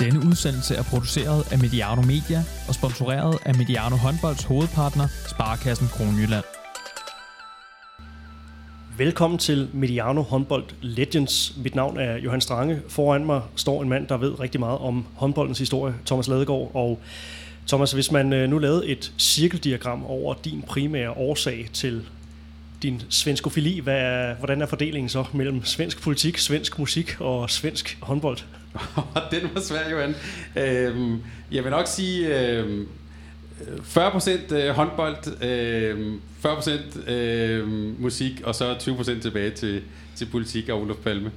Denne udsendelse er produceret af Mediano Media og sponsoreret af Mediano Håndbolds hovedpartner, Sparkassen Kronjylland. Velkommen til Mediano Håndbold Legends. Mit navn er Johan Strange. Foran mig står en mand, der ved rigtig meget om håndboldens historie, Thomas Ladegaard. Og Thomas, hvis man øh, nu lavede et cirkeldiagram over din primære årsag til din svenskofili, hvad er, hvordan er fordelingen så mellem svensk politik, svensk musik og svensk håndbold? Den var svær, Johan. Øhm, jeg vil nok sige øhm, 40% øh, håndbold, øhm, 40% øhm, musik, og så 20% tilbage til, til politik og Olof Palme.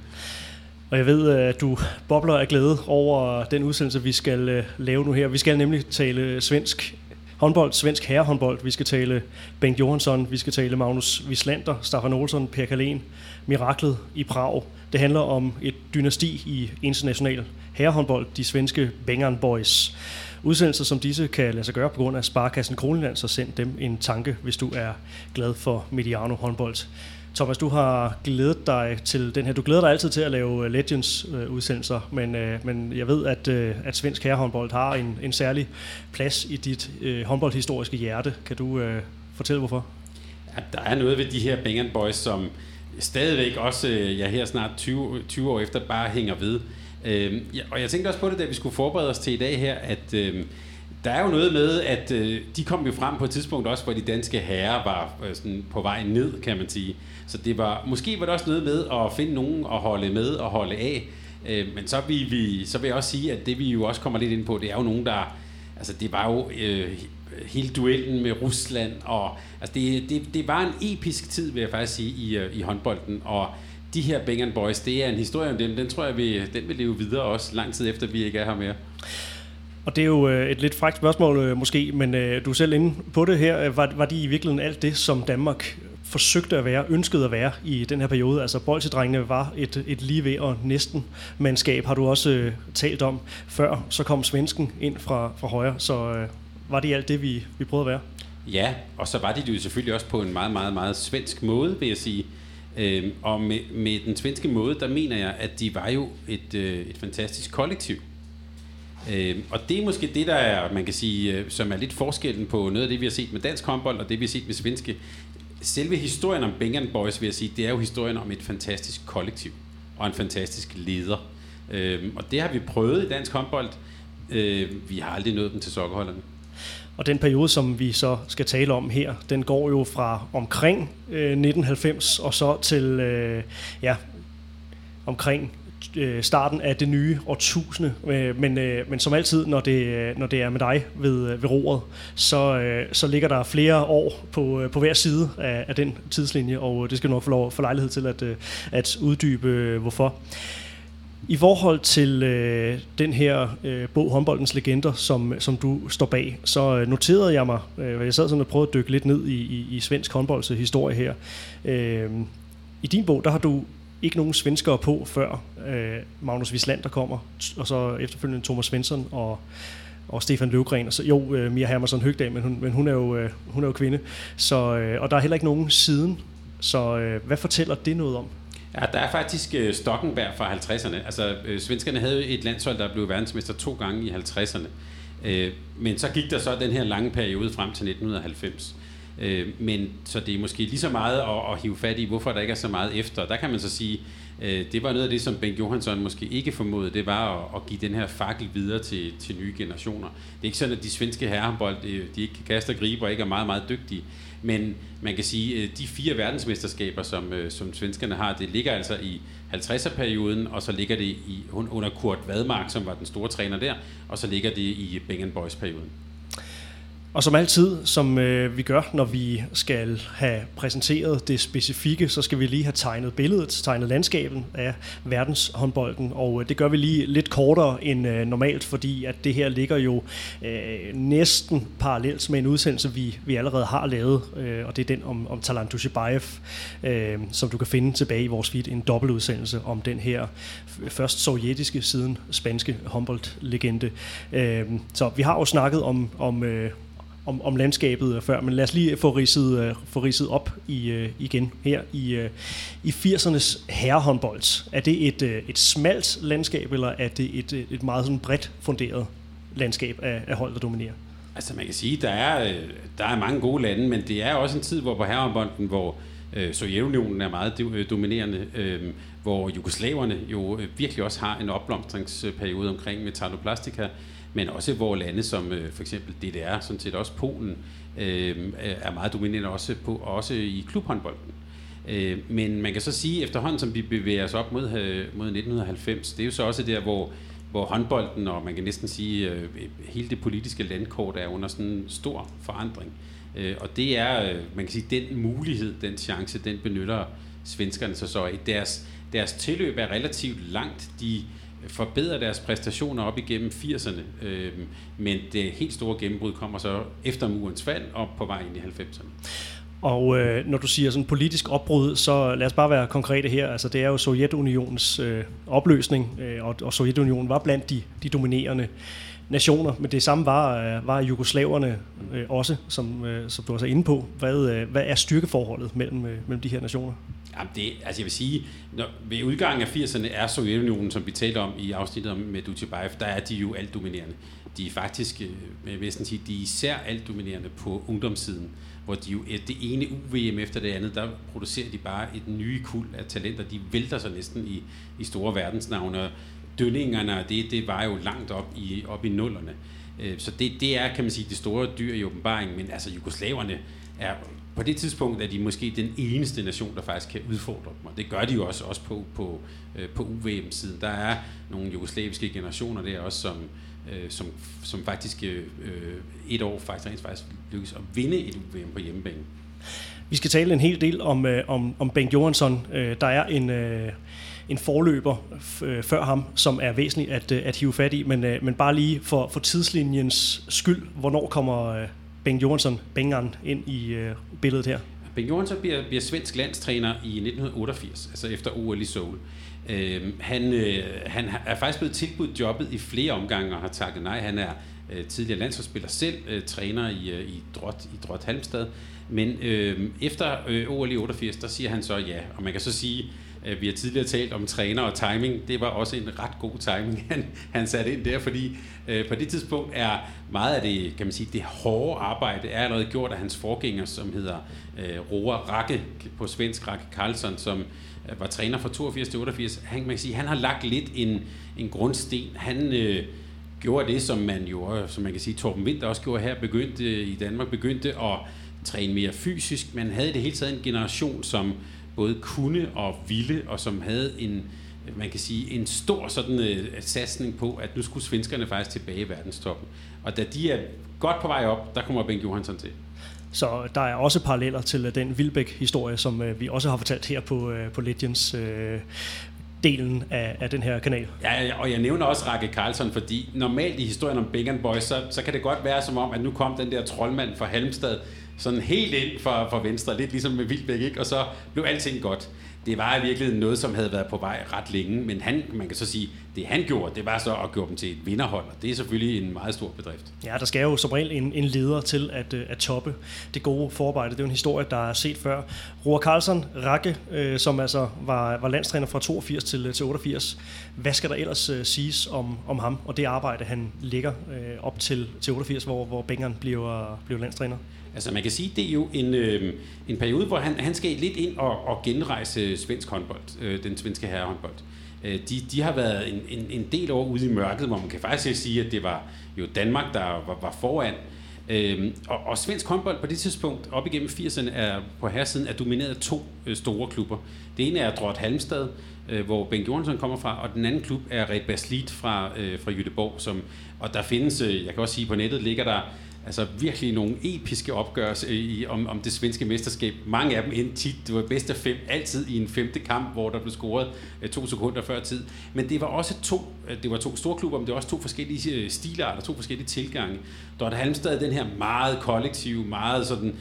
Og jeg ved, øh, at du bobler af glæde over den udsendelse, vi skal øh, lave nu her. Vi skal nemlig tale svensk håndbold, svensk herrehåndbold. Vi skal tale Bengt Johansson, vi skal tale Magnus Wislander, Staffan Olsson, Per Kalén, Miraklet i Prag. Det handler om et dynasti i international herrehåndbold, de svenske Bengern Boys. Udsendelser som disse kan lade sig gøre på grund af Sparkassen Kronland, så send dem en tanke, hvis du er glad for Mediano håndbold. Thomas, du har glædet dig til den her. Du glæder dig altid til at lave øh, Legends-udsendelser, øh, men, øh, men jeg ved, at, at svensk herrehåndbold har en, en særlig plads i dit øh, håndboldhistoriske hjerte. Kan du øh, fortælle, hvorfor? Ja, der er noget ved de her Bangern Boys, som stadigvæk også, øh, ja her snart 20, 20 år efter, bare hænger ved. Øh, ja, og jeg tænkte også på det, da vi skulle forberede os til i dag her, at øh, der er jo noget med, at øh, de kom jo frem på et tidspunkt også, hvor de danske herrer var øh, sådan på vej ned, kan man sige. Så det var, måske var det også noget med at finde nogen at holde med og holde af. Øh, men så vil, vi, så vil jeg også sige, at det vi jo også kommer lidt ind på, det er jo nogen, der... Altså det var jo øh, Øh, hele duellen med Rusland, og altså det, det, det var en episk tid, vil jeg faktisk sige, i, øh, i håndbolden, og de her Bang Boys, det er en historie om dem, den tror jeg, vi, den vil leve videre også, lang tid efter vi ikke er her mere. Og det er jo øh, et lidt frækt spørgsmål måske, men du er selv inde på det her. Var, var de i virkeligheden alt det, som Danmark forsøgte at være, ønskede at være i den her periode? Altså bolsedrengene var et, et lige ved og næsten mandskab, har du også øh, talt om før. Så kom svensken ind fra, fra højre, så øh, var det alt det, vi, vi prøvede at være? Ja, og så var de det jo selvfølgelig også på en meget, meget, meget svensk måde, vil jeg sige. Øhm, og med, med den svenske måde, der mener jeg, at de var jo et, øh, et fantastisk kollektiv. Øhm, og det er måske det, der er, man kan sige, øh, som er lidt forskellen på noget af det, vi har set med dansk håndbold, og det, vi har set med svenske. Selve historien om Bengen Boys, vil jeg sige, det er jo historien om et fantastisk kollektiv og en fantastisk leder. Øhm, og det har vi prøvet i dansk håndbold. Øh, vi har aldrig nået dem til sokkerholderne. Og den periode, som vi så skal tale om her, den går jo fra omkring øh, 1990 og så til øh, ja, omkring øh, starten af det nye årtusinde. Øh, men, øh, men som altid, når det, øh, når det er med dig ved, øh, ved roret, så, øh, så ligger der flere år på, øh, på hver side af, af den tidslinje, og det skal du nok få, lov, få lejlighed til at, at uddybe, hvorfor. I forhold til øh, den her øh, bog, Håndboldens Legender, som, som du står bag, så øh, noterede jeg mig, øh, jeg sad sådan og prøvede at dykke lidt ned i, i, i svensk håndbolds øh, historie her. Øh, I din bog, der har du ikke nogen svenskere på, før øh, Magnus Wislander kommer, og så efterfølgende Thomas Svensson og, og Stefan Løvgren, og så, jo, øh, Mia Hermansson Høgdal, men hun, men hun, er jo, øh, hun er jo kvinde. Så, øh, og der er heller ikke nogen siden. Så øh, hvad fortæller det noget om? Ja, der er faktisk øh, Stockenberg fra 50'erne. Altså, øh, svenskerne havde et landshold, der blev verdensmester to gange i 50'erne. Øh, men så gik der så den her lange periode frem til 1990. Øh, men så det er måske lige så meget at, at hive fat i, hvorfor der ikke er så meget efter. Der kan man så sige, øh, det var noget af det, som Bengt Johansson måske ikke formodede, det var at, at give den her fakkel videre til, til nye generationer. Det er ikke sådan, at de svenske herrehåndbold, de ikke kan kaste og gribe og ikke er meget, meget dygtige. Men man kan sige, at de fire verdensmesterskaber, som, øh, som svenskerne har, det ligger altså i 50'er-perioden, og så ligger det i, under Kurt Vadmark, som var den store træner der, og så ligger det i Bengen Boys-perioden. Og som altid, som øh, vi gør, når vi skal have præsenteret det specifikke, så skal vi lige have tegnet billedet, tegnet landskabet af verdenshåndbolden. Og øh, det gør vi lige lidt kortere end øh, normalt, fordi at det her ligger jo øh, næsten parallelt med en udsendelse, vi, vi allerede har lavet. Øh, og det er den om, om Talant Dushibayev, øh, som du kan finde tilbage i vores feed. En dobbeltudsendelse om den her først sovjetiske, siden spanske håndboldlegende. Øh, så vi har jo snakket om, om øh, om, om landskabet øh, før, men lad os lige få ridset, øh, få ridset op i, øh, igen her i, øh, i 80'ernes herrehåndbold. Er det et, et smalt landskab, eller er det et, et meget sådan bredt funderet landskab af, af hold, der dominerer? Altså man kan sige, der er, der er mange gode lande, men det er også en tid, hvor på herrehåndbolden, hvor øh, Sovjetunionen er meget øh, dominerende, øh, hvor jugoslaverne jo øh, virkelig også har en opblomstringsperiode omkring metaloplastika, men også hvor lande som øh, for eksempel DDR, sådan set også Polen, øh, er meget dominerende også, på, også i klubhåndbolden. Øh, men man kan så sige, efterhånden som vi bevæger os op mod, øh, mod 1990, det er jo så også der, hvor, hvor håndbolden, og man kan næsten sige, øh, hele det politiske landkort er under sådan en stor forandring. Øh, og det er, øh, man kan sige, den mulighed, den chance, den benytter svenskerne sig så i. Deres, deres tilløb er relativt langt. De forbedrer deres præstationer op igennem 80'erne, øh, men det helt store gennembrud kommer så efter murens fald og på vej ind i 90'erne. Og øh, når du siger sådan politisk opbrud, så lad os bare være konkrete her. Altså det er jo Sovjetunionens øh, opløsning, øh, og, og Sovjetunionen var blandt de, de dominerende nationer, men det samme var, øh, var jugoslaverne øh, også, som, øh, som du også er inde på. Hvad, øh, hvad er styrkeforholdet mellem, øh, mellem de her nationer? Jamen det, altså jeg vil sige, når, ved udgangen af 80'erne er Sovjetunionen, som vi talte om i afsnittet om med Dutjebaev, der er de jo alt dominerende. De er faktisk, øh, jeg vil sige, de er især alt dominerende på ungdomssiden, hvor de jo øh, det ene UVM efter det andet, der producerer de bare et nye kul af talenter. De vælter sig næsten i, i store verdensnavne. Dønningerne og det, det var jo langt op i, op i nullerne. Øh, så det, det er, kan man sige, det store dyr i åbenbaringen, men altså jugoslaverne er på det tidspunkt er de måske den eneste nation, der faktisk kan udfordre dem, og det gør de jo også, også på, på, øh, på UVM-siden. Der er nogle jugoslaviske generationer der også, som, øh, som, som faktisk øh, et år faktisk rent faktisk lykkes at vinde et UVM på hjemmebane. Vi skal tale en hel del om, øh, om, om Bengt Johansson. Øh, der er en, en forløber før ham, som er væsentligt at, at hive fat i, men, men bare lige for, for tidslinjens skyld, hvornår kommer Bengt Jørgensen, Bengan, ind i øh, billedet her? Bengt Jørgensen bliver, bliver svensk landstræner i 1988, altså efter OL i Seoul. Øh, han, øh, han er faktisk blevet tilbudt jobbet i flere omgange og har takket nej. Han er øh, tidligere landsholdsspiller selv, øh, træner i, øh, i, Drot, i Drot Halmstad. Men øh, efter øh, OL i 88, der siger han så ja. Og man kan så sige, Øh, vi har tidligere talt om træner og timing. Det var også en ret god timing, han, han satte ind der, fordi øh, på det tidspunkt er meget af det, kan man sige, det hårde arbejde er allerede gjort af hans forgænger, som hedder øh, Roar Rakke, på svensk Rakke Karlsson, som øh, var træner fra 82 til 88. Han, man kan sige, han har lagt lidt en, en grundsten. Han øh, gjorde det, som man jo, som man kan sige, Torben Winter også gjorde her, begyndte i Danmark, begyndte at træne mere fysisk. Man havde i det hele taget en generation, som både kunne og ville, og som havde en, man kan sige, en stor sådan uh, satsning på, at nu skulle svenskerne faktisk tilbage i verdenstoppen. Og da de er godt på vej op, der kommer Bengt Johansson til. Så der er også paralleller til uh, den Vilbæk-historie, som uh, vi også har fortalt her på, uh, på Legends uh, delen af, af den her kanal. Ja, og jeg nævner også Rakke Karlsson, fordi normalt i historien om Big Boys, så, så kan det godt være som om, at nu kom den der troldmand fra Halmstad, sådan helt ind for, for venstre, lidt ligesom med Vildbæk, ikke? og så blev alting godt. Det var i virkeligheden noget, som havde været på vej ret længe, men han, man kan så sige, det han gjorde, det var så at gøre dem til et vinderhold, og det er selvfølgelig en meget stor bedrift. Ja, der skal jo som regel en, en leder til at, øh, at toppe det gode forarbejde. Det er jo en historie, der er set før. Roar Carlsen Rakke, øh, som altså var, var landstræner fra 82 til, til 88. Hvad skal der ellers øh, siges om, om ham og det arbejde, han ligger øh, op til, til 88, hvor, hvor Bengeren bliver, bliver landstræner? Altså man kan sige, det er jo en, øh, en periode, hvor han, han skal lidt ind og, og genrejse svensk håndbold, øh, den svenske herrehåndbold. Øh, de, de har været en, en, en del år ude i mørket, hvor man kan faktisk sige, at det var jo Danmark, der var, var foran. Øh, og, og svensk håndbold på det tidspunkt, op igennem 80'erne, er på herresiden, er domineret af to øh, store klubber. Det ene er Drott Halmstad, øh, hvor Bengt Johansson kommer fra, og den anden klub er Red Baslit fra, øh, fra Jødeborg. Som, og der findes, øh, jeg kan også sige, på nettet ligger der altså virkelig nogle episke opgør øh, i, om, om det svenske mesterskab. Mange af dem endte tit, det var bedst af fem, altid i en femte kamp, hvor der blev scoret uh, to sekunder før tid. Men det var også to, øh, det var to store klubber, men det var også to forskellige stilarter, to forskellige tilgange. Der Halmstad den her meget kollektive, meget sådan,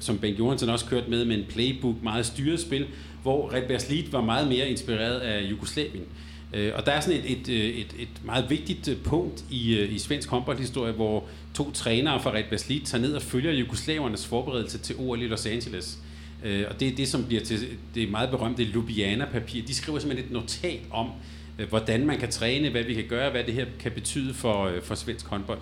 som Ben Johansson også kørte med, med en playbook, meget styret spil, hvor Red Bears var meget mere inspireret af Jugoslavien. Øh, Øh, og der er sådan et, et, øh, et, et meget vigtigt øh, punkt i, i svensk håndboldhistorie, hvor to trænere fra Red Baslit tager ned og følger jugoslavernes forberedelse til OL i Los Angeles. Og det er det, som bliver til det meget berømte Ljubljana-papir. De skriver simpelthen et notat om, hvordan man kan træne, hvad vi kan gøre, hvad det her kan betyde for, for svensk håndbold.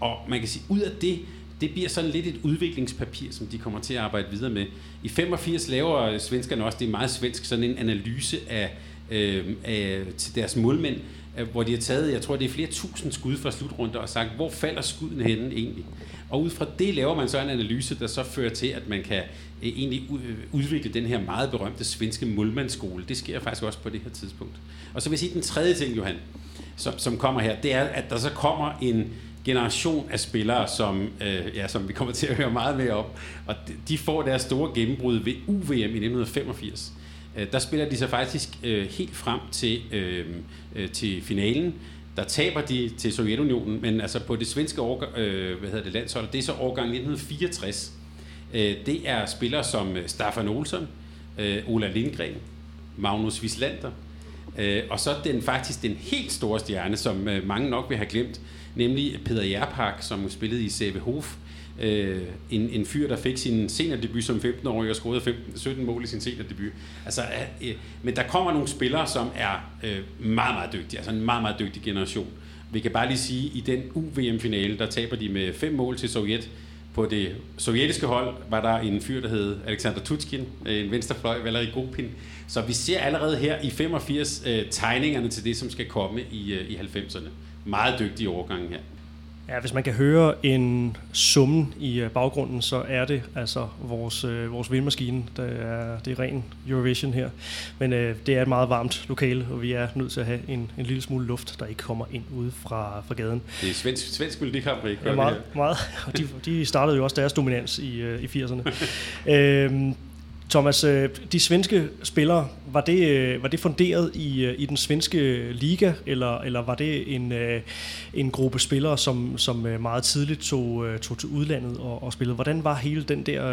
Og man kan sige, ud af det, det bliver sådan lidt et udviklingspapir, som de kommer til at arbejde videre med. I 85 laver svenskerne også, det er meget svensk, sådan en analyse af, øh, øh, til deres målmænd, øh, hvor de har taget, jeg tror det er flere tusind skud fra slutrunder og sagt, hvor falder skuddene henne egentlig? Og ud fra det laver man så en analyse, der så fører til, at man kan øh, egentlig øh, udvikle den her meget berømte svenske målmandsskole. Det sker faktisk også på det her tidspunkt. Og så vil jeg sige den tredje ting, Johan, som, som kommer her, det er, at der så kommer en generation af spillere, som, øh, ja, som vi kommer til at høre meget mere om. Og de får deres store gennembrud ved UVM i 1985. Øh, der spiller de sig faktisk øh, helt frem til, øh, øh, til finalen. Der taber de til Sovjetunionen, men altså på det svenske årgang, øh, hvad hedder det, landshold, det er så årgang 1964. Øh, det er spillere som øh, Staffan Olsson, øh, Ola Lindgren, Magnus Wislander, øh, og så den faktisk den helt store stjerne, som øh, mange nok vil have glemt, nemlig Peter Jerpak, som spillede i CV Hof. Øh, en, en fyr, der fik sin seniordebut som 15-årig og scorede 15, 17 mål i sin seniordebut. Altså, øh, men der kommer nogle spillere, som er øh, meget, meget dygtige. Altså en meget, meget dygtig generation. Vi kan bare lige sige, at i den UVM-finale, der taber de med fem mål til Sovjet. På det sovjetiske hold var der en fyr, der hed Alexander Tutskin, øh, en venstrefløj, Valery Gopin. Så vi ser allerede her i 85 øh, tegningerne til det, som skal komme i, øh, i 90'erne meget dygtige overgang her. Ja, hvis man kan høre en summen i øh, baggrunden, så er det altså vores, øh, vores vindmaskine. Der er, det er ren Eurovision her. Men øh, det er et meget varmt lokale, og vi er nødt til at have en, en lille smule luft, der ikke kommer ind ude fra, fra gaden. Det er svensk, svensk melodikamp, ikke? Ja, meget. meget. Og de, de startede jo også deres dominans i, øh, i 80'erne. øhm, Thomas, øh, de svenske spillere, var det, øh, var det funderet i, øh, i den svenske liga, eller, eller var det en, en gruppe spillere, som, som meget tidligt tog, tog til udlandet og, og spillede? Hvordan var hele den der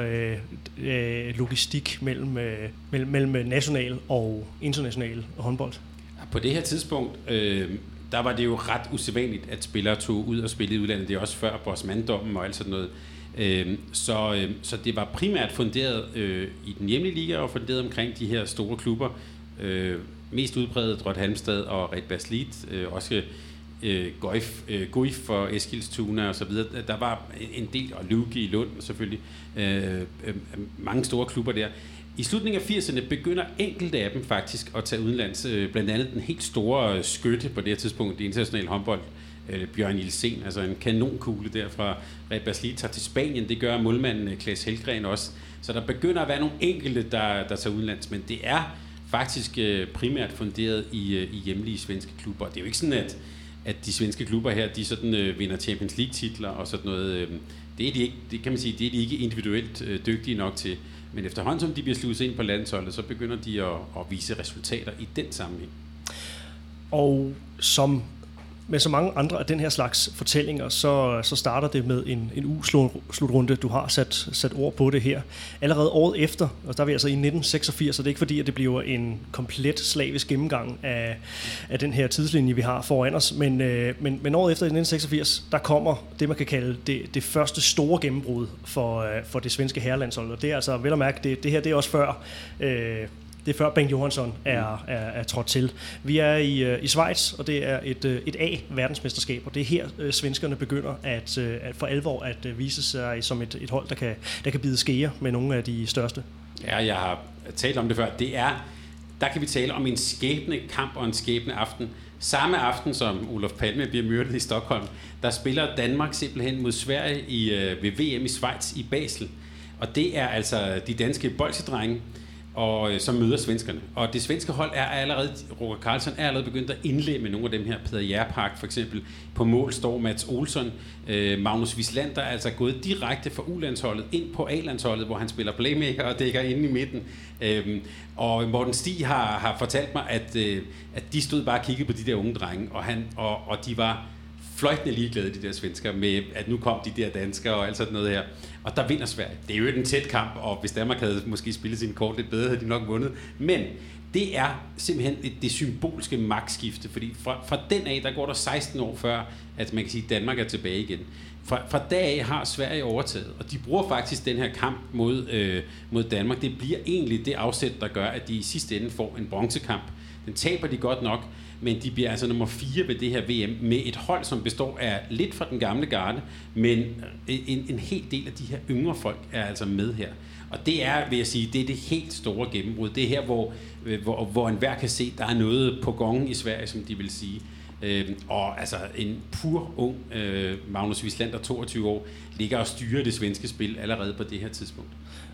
øh, logistik mellem, mellem, mellem national og international håndbold? På det her tidspunkt, øh, der var det jo ret usædvanligt, at spillere tog ud og spillede i udlandet. Det er også før Bosmanddommen og alt sådan noget. Øh, så, øh, så det var primært funderet øh, i den hjemlige liga og funderet omkring de her store klubber. Øh, mest udbredt Drøt Halmstad og Red Baslit, øh, også øh, Guif, øh, Guif for Eskilstuna og så videre. Der var en del, og Luke i Lund selvfølgelig, øh, øh, mange store klubber der. I slutningen af 80'erne begynder enkelte af dem faktisk at tage udenlands, øh, blandt andet den helt store øh, skytte på det her tidspunkt, det internationale håndbold, øh, Øh, Bjørn Ilsen, altså en kanonkugle der fra Red tager til Spanien. Det gør målmanden øh, Klaas Helgren også. Så der begynder at være nogle enkelte, der, der tager udenlands, men det er faktisk øh, primært funderet i, øh, i hjemlige svenske klubber. Det er jo ikke sådan, at, at de svenske klubber her, de sådan øh, vinder Champions League titler og sådan noget. Øh, det er de ikke, det kan man sige, det er de ikke individuelt øh, dygtige nok til. Men efterhånden som de bliver sluset ind på landsholdet, så begynder de at, at vise resultater i den sammenhæng. Og som med så mange andre af den her slags fortællinger, så, så starter det med en, en U-slutrunde. Du har sat, sat ord på det her. Allerede året efter, og der er vi altså i 1986, så det er ikke fordi, at det bliver en komplet slavisk gennemgang af, af den her tidslinje, vi har foran os, men, øh, men, men året efter i 1986, der kommer det, man kan kalde det, det første store gennembrud for, øh, for det svenske herrelandshold. Og det er altså, vel at mærke, det, det her det er også før... Øh, det er før Bengt Johansson er, er, er trådt til. Vi er i, øh, i Schweiz, og det er et, øh, et A-verdensmesterskab, og det er her, øh, svenskerne begynder at, at for alvor at vise sig som et, et hold, der kan, der kan bide skære med nogle af de største. Ja, jeg har talt om det før. Det er, der kan vi tale om en skæbne kamp og en skæbne aften. Samme aften, som Olof Palme bliver myrdet i Stockholm, der spiller Danmark simpelthen mod Sverige i, ved VM i Schweiz i Basel. Og det er altså de danske bolsjedrenge, og øh, så møder svenskerne. Og det svenske hold er allerede, Roger Karlsson er allerede begyndt at indlemme nogle af dem her. Peter Jærpark for eksempel. På mål står Mats Olsson. Øh, Magnus Wislander er altså gået direkte fra U-landsholdet ind på A-landsholdet, hvor han spiller playmaker og dækker inde i midten. Øh, og Morten Stig har, har fortalt mig, at, øh, at de stod bare og kiggede på de der unge drenge, og, han, og, og de var fløjtende ligeglade, de der svensker, med at nu kom de der danskere og alt sådan noget her. Og der vinder Sverige. Det er jo en tæt kamp, og hvis Danmark havde måske spillet sin kort lidt bedre, havde de nok vundet. Men det er simpelthen det, det symbolske magtskifte, fordi fra, fra den af, der går der 16 år før, at man kan sige, at Danmark er tilbage igen. Fra, fra dag af har Sverige overtaget, og de bruger faktisk den her kamp mod, øh, mod Danmark. Det bliver egentlig det afsæt, der gør, at de i sidste ende får en bronzekamp. Den taber de godt nok, men de bliver altså nummer 4 ved det her VM med et hold, som består af lidt fra den gamle garde, men en, en hel del af de her yngre folk er altså med her. Og det er, vil jeg sige, det er det helt store gennembrud. Det er her, hvor, øh, hvor, hvor enhver kan se, der er noget på gongen i Sverige, som de vil sige. Øh, og altså en pur ung øh, Magnus Wislander, 22 år, ligger og styrer det svenske spil allerede på det her tidspunkt.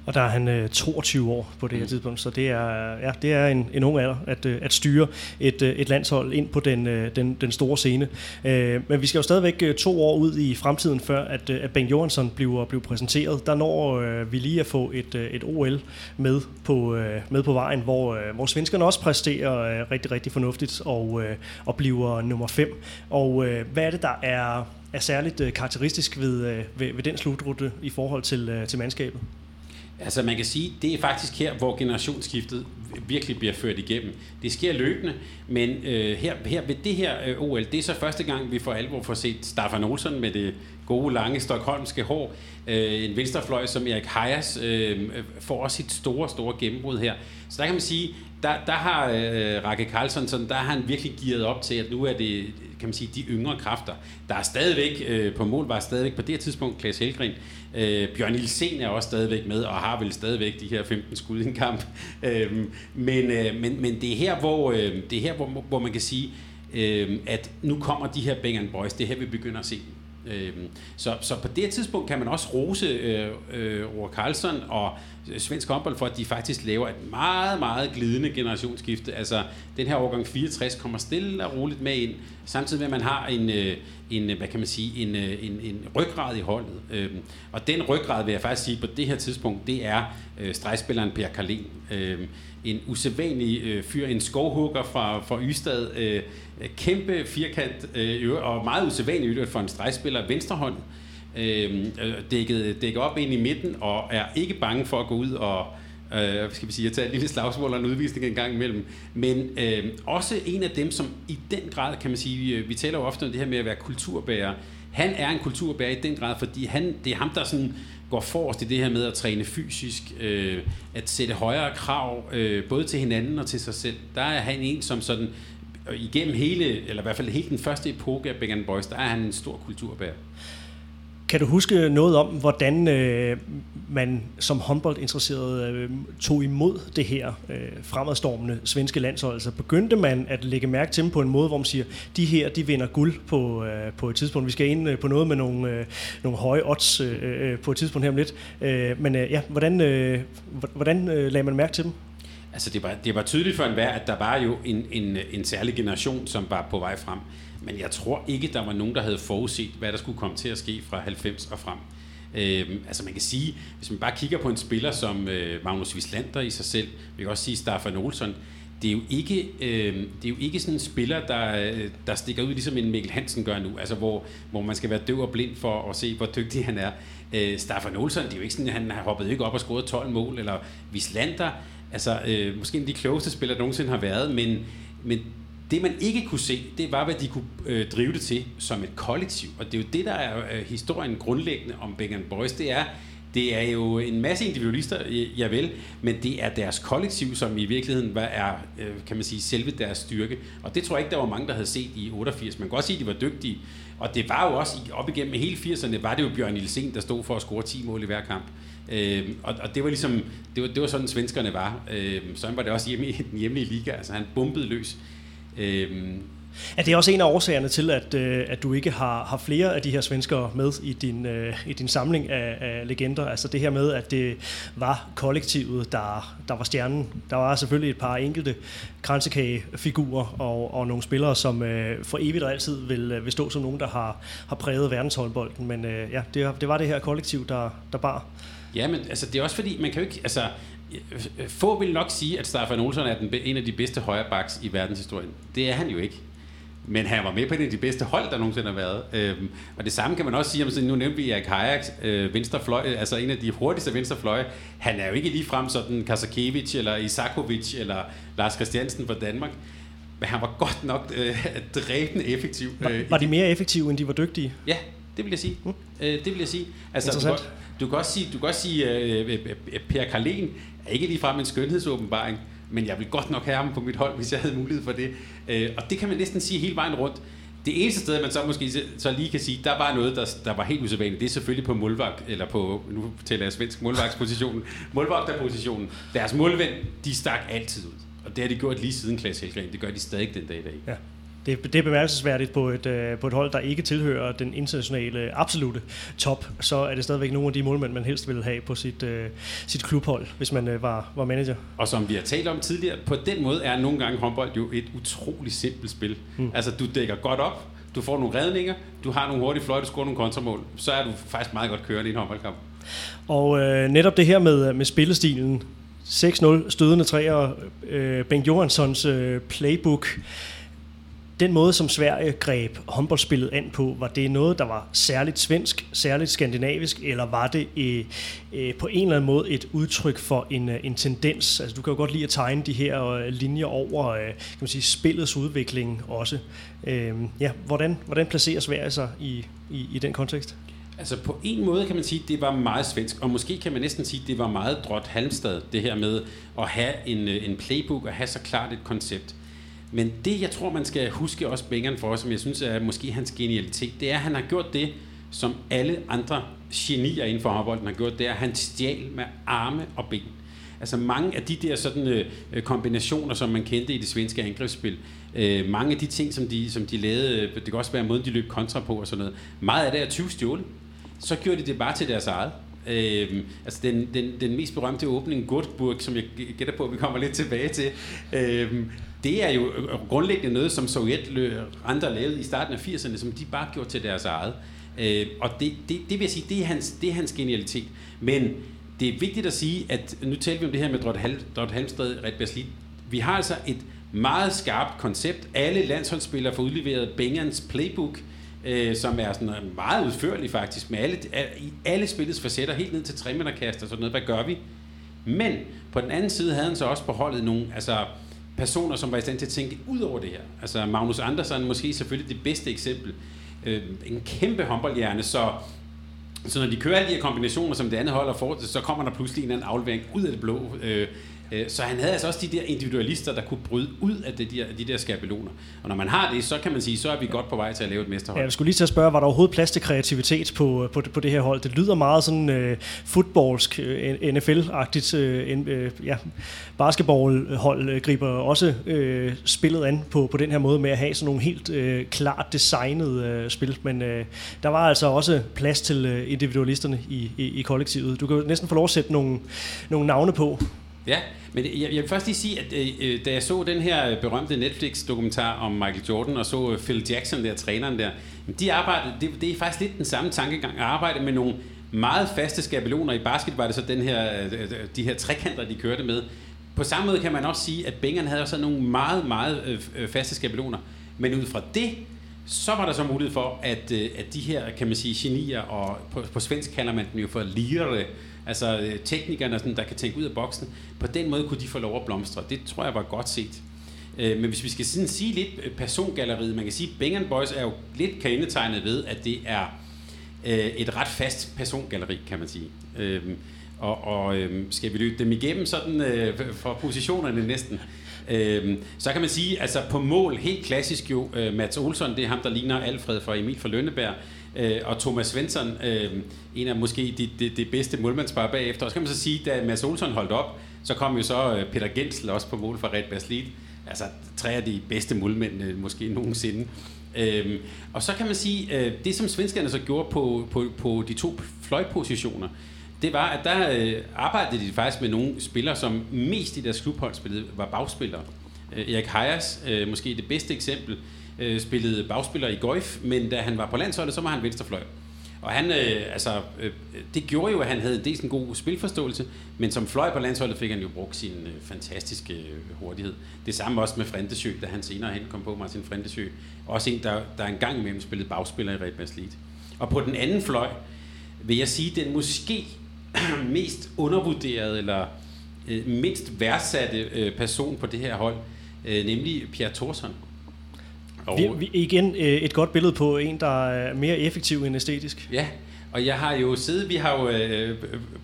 Og der er han øh, 22 år på det her mm. tidspunkt, så det er, ja, det er en, en ung alder at, øh, at styre et, øh, et landshold ind på den, øh, den, den store scene. Øh, men vi skal jo stadigvæk øh, to år ud i fremtiden, før at, øh, at Ben Johansson bliver, bliver præsenteret. Der når øh, vi lige at få et, øh, et OL med på, øh, med på vejen, hvor, øh, hvor svenskerne også præsterer øh, rigtig, rigtig fornuftigt og, øh, og bliver nummer 5. Og øh, hvad er det, der er, er særligt øh, karakteristisk ved, øh, ved, ved den slutrute i forhold til, øh, til mandskabet? Altså man kan sige, det er faktisk her, hvor generationsskiftet virkelig bliver ført igennem. Det sker løbende, men øh, her, her ved det her øh, OL, det er så første gang, vi for alvor får set Staffan Olsson med det gode, lange, stokholmske hår. Øh, en venstrefløj som Erik Hayas øh, øh får også sit store, store gennembrud her. Så der kan man sige, der, der har øh, Rakke Karlsson, sådan, der har han virkelig gearet op til, at nu er det kan man sige, de yngre kræfter. Der er stadigvæk øh, på mål, var stadigvæk på det her tidspunkt Klaas Helgren. Øh, Bjørn Ilsen er også stadigvæk med, og har vel stadigvæk de her 15 skud i en kamp. Øh, men, øh, men, men det er her, hvor, øh, det er her, hvor, hvor man kan sige, øh, at nu kommer de her Bang Boys, det er her, vi begynder at se Øhm, så, så på det tidspunkt kan man også rose øh, øh, Roar Karlsson og svensk håndbold for, at de faktisk laver et meget, meget glidende generationsskifte. Altså, den her årgang 64 kommer stille og roligt med ind, samtidig med, at man har en, øh, en hvad kan man sige, en, øh, en, en ryggrad i holdet. Øh, og den ryggrad, vil jeg faktisk sige, på det her tidspunkt, det er øh, stregspilleren Per Karlin. Øh, en usædvanlig øh, fyr, en skovhugger fra, fra Ystad, øh, kæmpe firkant øh, og meget usædvanlig for en stregspiller, venstrehånd, øh, øh, dækket, dækket op ind i midten og er ikke bange for at gå ud og øh, skal vi sige, at tage et lille slagsmål og en udvisning en gang imellem. Men øh, også en af dem, som i den grad, kan man sige, vi, vi taler jo ofte om det her med at være kulturbærer. Han er en kulturbærer i den grad, fordi han, det er ham, der sådan går forrest i det her med at træne fysisk, øh, at sætte højere krav, øh, både til hinanden og til sig selv. Der er han en, som sådan, igennem hele, eller i hvert fald hele den første epoke af Big Boys, der er han en stor kulturbærer. Kan du huske noget om, hvordan øh, man som håndboldinteresseret øh, tog imod det her øh, fremadstormende svenske landshold? Altså begyndte man at lægge mærke til dem på en måde, hvor man siger, de her, de vinder guld på, øh, på et tidspunkt. Vi skal ind øh, på noget med nogle, øh, nogle høje odds øh, øh, på et tidspunkt her om lidt. Øh, men øh, ja, hvordan, øh, hvordan øh, lagde man mærke til dem? Altså det var, det var tydeligt for enhver, at der var jo en, en, en særlig generation, som var på vej frem. Men jeg tror ikke, der var nogen, der havde forudset, hvad der skulle komme til at ske fra 90 og frem. Øhm, altså man kan sige, hvis man bare kigger på en spiller som øh, Magnus Wislander i sig selv, vi kan også sige Staffan Olsson, det er jo ikke, øh, det er jo ikke sådan en spiller, der, øh, der stikker ud, ligesom en Mikkel Hansen gør nu, altså hvor, hvor man skal være døv og blind for at se, hvor dygtig han er. Øh, Staffan Olsson, det er jo ikke sådan, at han har hoppet ikke op og scoret 12 mål, eller Wislander, altså øh, måske en af de klogeste spillere, der nogensinde har været, men, men det man ikke kunne se, det var, hvad de kunne øh, drive det til som et kollektiv. Og det er jo det, der er øh, historien grundlæggende om Bang Boys. Det er, det er jo en masse individualister, ja vel, men det er deres kollektiv, som i virkeligheden er, øh, kan man sige, selve deres styrke. Og det tror jeg ikke, der var mange, der havde set i 88. Man kan godt sige, at de var dygtige. Og det var jo også, op igennem hele 80'erne, var det jo Bjørn Nielsen, der stod for at score 10 mål i hver kamp. Øh, og, og det var ligesom, det var, det var sådan svenskerne var. Øh, sådan var det også hjemme i den hjemlige liga. Altså han bumpede løs. Øh, er det også en af årsagerne til, at, øh, at du ikke har, har flere af de her svenskere med i din, øh, i din samling af, af legender? Altså det her med, at det var kollektivet, der, der var stjernen. Der var selvfølgelig et par enkelte kransekagefigurer og, og nogle spillere, som øh, for evigt og altid vil, øh, vil stå som nogen, der har, har præget verdenshåndbolden. Men øh, ja, det, det var det her kollektiv, der, der bar. Ja, men altså, det er også fordi, man kan jo ikke... Altså, få vil nok sige, at Staffan Olsson er den, en af de bedste højrebacks i verdenshistorien. Det er han jo ikke. men han var med på en af de bedste hold, der nogensinde har været. Øhm, og det samme kan man også sige, om nu nævnte vi Erik Hayek, øh, venstrefløj, altså en af de hurtigste venstrefløje. Han er jo ikke lige frem sådan Kasakevich eller Isakovic eller Lars Christiansen fra Danmark. Men han var godt nok øh, dræbende effektiv. Var, øh, var de mere effektive, end de var dygtige? Ja, det vil jeg sige. Mm. Øh, det vil jeg sige. Altså, du, kan, du kan også sige, du kan også sige øh, øh, øh Per Karlen er ikke lige frem en skønhedsåbenbaring, men jeg vil godt nok have ham på mit hold, hvis jeg havde mulighed for det. Øh, og det kan man næsten sige hele vejen rundt. Det eneste sted, man så måske så lige kan sige, der var noget, der, der var helt usædvanligt, det er selvfølgelig på målvagt, eller på, nu taler jeg svensk, målvagtspositionen, målvagterpositionen. Deres målvend, de stak altid ud. Og det har de gjort lige siden Klaas Helgren. Det gør de stadig den dag i dag. Ja. Det, det er bemærkelsesværdigt på et, øh, på et hold, der ikke tilhører den internationale absolute top, så er det stadigvæk nogle af de målmænd, man helst ville have på sit, uh, sit klubhold, hvis man uh, var, var manager. Og som vi har talt om tidligere, på den måde er nogle gange håndbold jo et utroligt simpelt spil. Mm. Altså, du dækker godt op, du får nogle redninger, du har nogle hurtige fløjte, du scorer nogle kontramål, så er du faktisk meget godt kørende i en håndboldkamp. Og øh, netop det her med, med spillestilen, 6-0 stødende træer, øh, Bengt Johanssons øh, playbook, den måde, som Sverige greb håndboldspillet an på, var det noget, der var særligt svensk, særligt skandinavisk, eller var det øh, øh, på en eller anden måde et udtryk for en, øh, en tendens? Altså, du kan jo godt lide at tegne de her øh, linjer over øh, kan man sige, spillets udvikling også. Øh, ja, hvordan, hvordan placerer Sverige sig i, i, i den kontekst? Altså på en måde kan man sige, at det var meget svensk, og måske kan man næsten sige, at det var meget drot Halmstad, det her med at have en, øh, en playbook og have så klart et koncept. Men det, jeg tror, man skal huske også Bengeren for, som jeg synes er måske hans genialitet, det er, at han har gjort det, som alle andre genier inden for håndbolden har gjort, det er, at han stjal med arme og ben. Altså mange af de der sådan øh, øh kombinationer, som man kendte i det svenske angrebsspil, øh, mange af de ting, som de, som de lavede, øh, det kan også være måden, de løb kontra på og sådan noget, meget af det er 20 stjålet. Så gjorde de det bare til deres eget. Øh, altså den, den, den mest berømte åbning, Gurtburg, som jeg gætter på, at vi kommer lidt tilbage til, øh, det er jo øh, øh, grundlæggende noget, som Sovjet andre lavede i starten af 80'erne, som de bare gjorde til deres eget. Øh, og det, det, det vil jeg sige, det er, hans, det er hans genialitet. Men det er vigtigt at sige, at nu taler vi om det her med Drott Halmstad, Red Baslit. Vi har altså et meget skarpt koncept. Alle landsholdsspillere får udleveret Bengans playbook, øh, som er sådan øh, meget udførlig faktisk, med alle, i alle spillets facetter, helt ned til treminderkast og sådan noget. Hvad gør vi? Men på den anden side havde han så også på holdet nogle, altså personer, som var i stand til at tænke ud over det her. Altså Magnus Andersen måske selvfølgelig det bedste eksempel. Øh, en kæmpe håndboldhjerne, så så når de kører alle de her kombinationer, som det andet holder for, så kommer der pludselig en anden aflevering ud af det blå. Øh, så han havde altså også de der individualister, der kunne bryde ud af de der, de der skabeloner. Og når man har det, så kan man sige, så er vi godt på vej til at lave et mesterhold. Ja, jeg skulle lige til at spørge, var der overhovedet plads til kreativitet på, på, på det her hold? Det lyder meget sådan uh, fodboldsk, uh, NFL-agtigt. Uh, ja, basketballhold griber også uh, spillet an på, på den her måde med at have sådan nogle helt uh, klart designet uh, spil. Men uh, der var altså også plads til uh, individualisterne i, i, i kollektivet. Du kan jo næsten få lov at sætte nogle, nogle navne på. Ja, men jeg, jeg vil først lige sige, at øh, øh, da jeg så den her berømte Netflix-dokumentar om Michael Jordan, og så øh, Phil Jackson, der træneren der, de arbejdede, det, det er faktisk lidt den samme tankegang, at arbejde med nogle meget faste skabeloner. I basket var det så den her, øh, de her trekanter, de kørte med. På samme måde kan man også sige, at Bengeren havde også nogle meget, meget faste skabeloner. Men ud fra det, så var der så mulighed for, at, at de her, kan man sige, genier, og på, på svensk kalder man dem jo for lirere, Altså øh, teknikerne, sådan, der kan tænke ud af boksen. På den måde kunne de få lov at blomstre. Det tror jeg var godt set. Øh, men hvis vi skal sådan sige lidt øh, persongalleriet, man kan sige, at Bang Boys er jo lidt kendetegnet ved, at det er et ret fast persongalleri, kan man sige. Øhm, og, og øhm, skal vi løbe dem igennem sådan for positionerne næsten, Øhm, så kan man sige, altså på mål, helt klassisk jo, øh, Mats Olsson, det er ham, der ligner Alfred fra Emil fra Lønneberg, øh, og Thomas Svensson, øh, en af måske de, de, de bedste målmandspar bagefter. Og så kan man så sige, da Mads Olsson holdt op, så kom jo så øh, Peter Gensel også på mål for Red Baslit. Altså tre af de bedste målmænd øh, måske nogensinde. Øhm, og så kan man sige, øh, det som svenskerne så gjorde på, på, på de to fløjpositioner, det var, at der øh, arbejdede de faktisk med nogle spillere, som mest i deres klubhold spillede, var bagspillere. Øh, Erik Hayas, øh, måske det bedste eksempel, øh, spillede bagspiller i golf, men da han var på landsholdet, så var han venstrefløj. Og han, øh, altså, øh, det gjorde jo, at han havde dels en god spilforståelse, men som fløj på landsholdet fik han jo brugt sin øh, fantastiske øh, hurtighed. Det samme også med Frentesø, da han senere hen kom på Martin Frentesø. Også en, der, der engang imellem spillede bagspiller i Red League. Og på den anden fløj, vil jeg sige, den måske mest undervurderede, eller øh, mindst værdsatte øh, person på det her hold, øh, nemlig Pierre Thorsson. Og vi, vi, igen øh, et godt billede på en, der er mere effektiv end æstetisk. Ja, og jeg har jo siddet, vi har jo øh,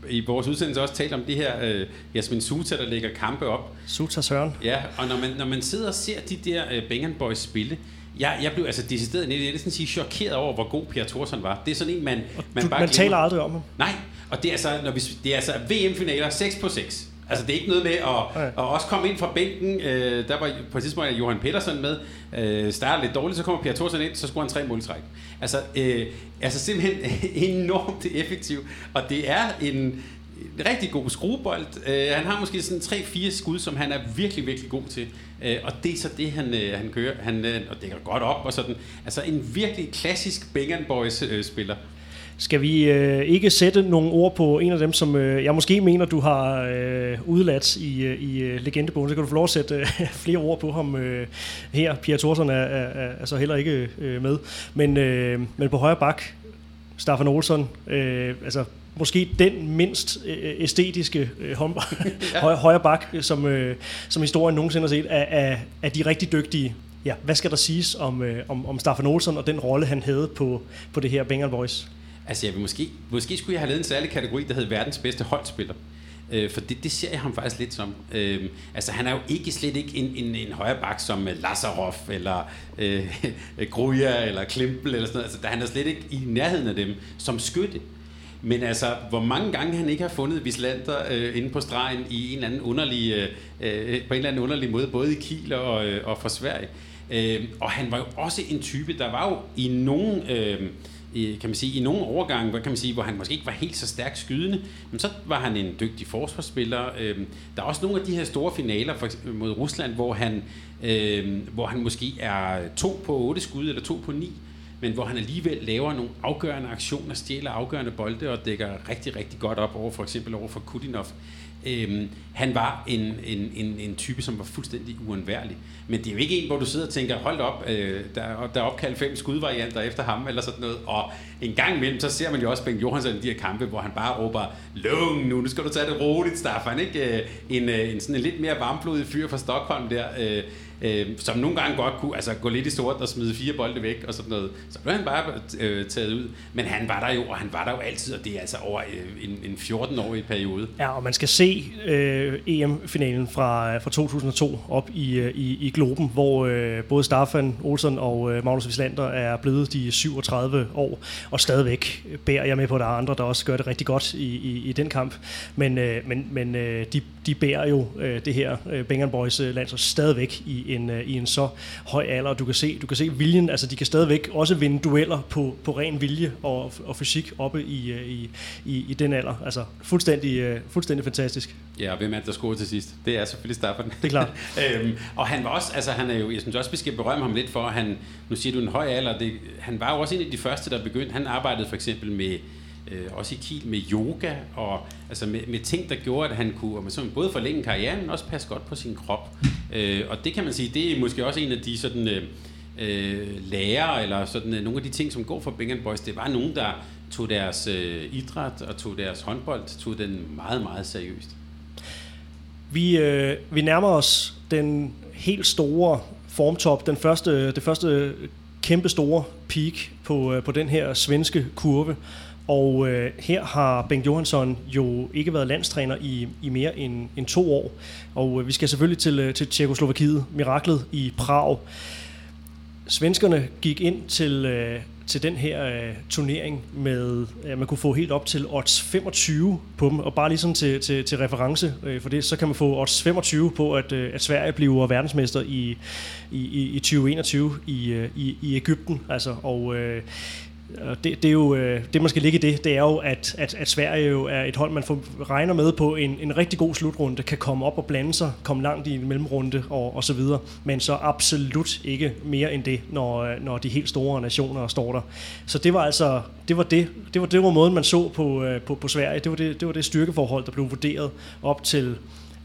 i vores udsendelse også talt om det her øh, Jasmin Suta, der lægger kampe op. Suta Søren. Ja, og når man, når man sidder og ser de der øh, Bengen Boys spille, jeg, jeg blev altså decideret, jeg vil sige, chokeret over, hvor god Pierre Thorsson var. Det er sådan en, man, man du, bare Man taler aldrig om ham. Nej, og det er altså, når vi, det er altså VM-finaler 6 på 6. Altså det er ikke noget med at, at også komme ind fra bænken. Øh, der var på et tidspunkt Johan Petersen med. Øh, starter lidt dårligt, så kommer Pierre Thorsen ind, så scorer han tre måltræk. Altså, øh, altså simpelthen enormt effektiv. Og det er en, rigtig god skruebold. Øh, han har måske sådan 3-4 skud, som han er virkelig, virkelig god til. Øh, og det er så det, han, øh, han kører. Han øh, og dækker godt op og sådan. Altså en virkelig klassisk Bengan Boys øh, spiller. Skal vi øh, ikke sætte nogle ord på en af dem, som øh, jeg måske mener, du har øh, udladt i, øh, i øh, legendebogen, så kan du få lov at sætte øh, flere ord på ham øh, her. Pia Thorsson er, er, er så heller ikke øh, med. Men, øh, men på højre bak, Staffan Olsson, øh, altså måske den mindst øh, æstetiske øh, ja. højre, højre bak, som, øh, som historien nogensinde har set, er, er, er de rigtig dygtige. Ja, hvad skal der siges om, øh, om, om Staffan Olsson og den rolle, han havde på, på det her Bengal Boys? Altså, jeg vil måske, måske skulle jeg have lavet en særlig kategori, der hed verdens bedste holdspiller. Øh, for det, det ser jeg ham faktisk lidt som. Øh, altså, han er jo ikke slet ikke en, en, en højre bak som øh, Lazarov, eller øh, øh Gruja, eller Klimpel, eller sådan noget. Altså, han er slet ikke i nærheden af dem som skytte. Men altså, hvor mange gange han ikke har fundet Vislander øh, inde på stregen i en eller anden underlig, øh, øh, på en eller anden underlig måde, både i Kiel og, øh, og for Sverige. Øh, og han var jo også en type, der var jo i nogen... Øh, i, kan man sige, i nogle overgange, hvor, kan man sige, hvor han måske ikke var helt så stærkt skydende, men så var han en dygtig forsvarsspiller. Øhm, der er også nogle af de her store finaler for, mod Rusland, hvor han, øhm, hvor han måske er to på otte skud eller to på ni, men hvor han alligevel laver nogle afgørende aktioner, stjæler afgørende bolde og dækker rigtig, rigtig godt op over for eksempel over for Kudinov. Øhm, han var en, en, en, en type, som var fuldstændig uundværlig. Men det er jo ikke en, hvor du sidder og tænker, hold op, øh, der, der er opkaldt fem skudvarianter efter ham, eller sådan noget. Og en gang imellem, så ser man jo også Bengt Johansson i de her kampe, hvor han bare råber, lung nu, nu skal du tage det roligt, Staffan. Ikke? Øh, en, øh, en sådan en lidt mere varmblodig fyr fra Stockholm der, øh, øh, som nogle gange godt kunne altså, gå lidt i stort og smide fire bolde væk og sådan noget. Så blev han bare øh, taget ud. Men han var der jo, og han var der jo altid, og det er altså over øh, en, en 14-årig periode. Ja, og man skal se øh, EM-finalen fra, fra 2002 op i, øh, i, i Globen, hvor øh, både Staffan Olsen og øh, Magnus Wislander er blevet de 37 år, og stadigvæk bærer jeg med på, at der er andre, der også gør det rigtig godt i, i, i den kamp. Men, øh, men, men øh, de, de bærer jo øh, det her øh, Bengal Boys øh, landshold stadigvæk i en, øh, i en så høj alder. Du kan se, du kan se viljen, altså de kan stadigvæk også vinde dueller på, på ren vilje og, og fysik oppe i, øh, i, i, i den alder. Altså fuldstændig, øh, fuldstændig fantastisk. Ja, og hvem er det, der scorer til sidst? Det er selvfølgelig Staffan. Det er klart. øhm, og han var også, altså han er jo, jeg synes også, vi skal berømme ham lidt for, han, nu siger du en høj alder, det, han var jo også en af de første, der begyndte, han arbejdede for eksempel med øh, også i Kiel med yoga, og altså med, med ting, der gjorde, at han kunne man sådan, både forlænge karrieren, men også passe godt på sin krop. Øh, og det kan man sige, det er måske også en af de sådan, øh, øh lærer, eller sådan, øh, nogle af de ting, som går for Bingham Boys, det var nogen, der tog deres øh, idræt og tog deres håndbold, tog den meget, meget seriøst. Vi, øh, vi nærmer os den helt store formtop, den første, det første kæmpe store peak på, øh, på den her svenske kurve. Og øh, her har Bengt Johansson jo ikke været landstræner i, i mere end, end to år. Og øh, vi skal selvfølgelig til, øh, til Tjekoslovakiet, miraklet i Prag. Svenskerne gik ind til, øh, til den her øh, turnering med, at man kunne få helt op til odds 25 på dem. Og bare lige til, til, til reference øh, for det, så kan man få odds 25 på, at, øh, at Sverige bliver verdensmester i, i, i 2021 i, øh, i, i Ægypten. Altså, og øh, det, det, er jo, øh, det, man skal ligge i det, det er jo, at, at, at Sverige jo er et hold, man får, regner med på en, en rigtig god slutrunde, kan komme op og blande sig, komme langt i en mellemrunde og, og så videre, men så absolut ikke mere end det, når, øh, når de helt store nationer står der. Så det var altså, det var det, det var, det var måden, man så på, øh, på, på Sverige, det var det, det var det styrkeforhold, der blev vurderet op til,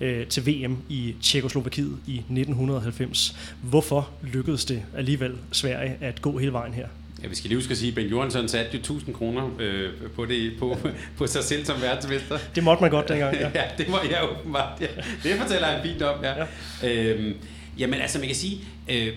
øh, til VM i Tjekoslovakiet i 1990. Hvorfor lykkedes det alligevel Sverige at gå hele vejen her? Ja, vi skal lige huske at sige, at Ben Johansson satte jo 1000 kroner øh, på, det, på, på sig selv som verdensmester. Det måtte man godt dengang, ja. ja, det må jeg åbenbart. Ja. Det fortæller han fint om, ja. ja. Øhm, jamen altså, man kan sige, øh,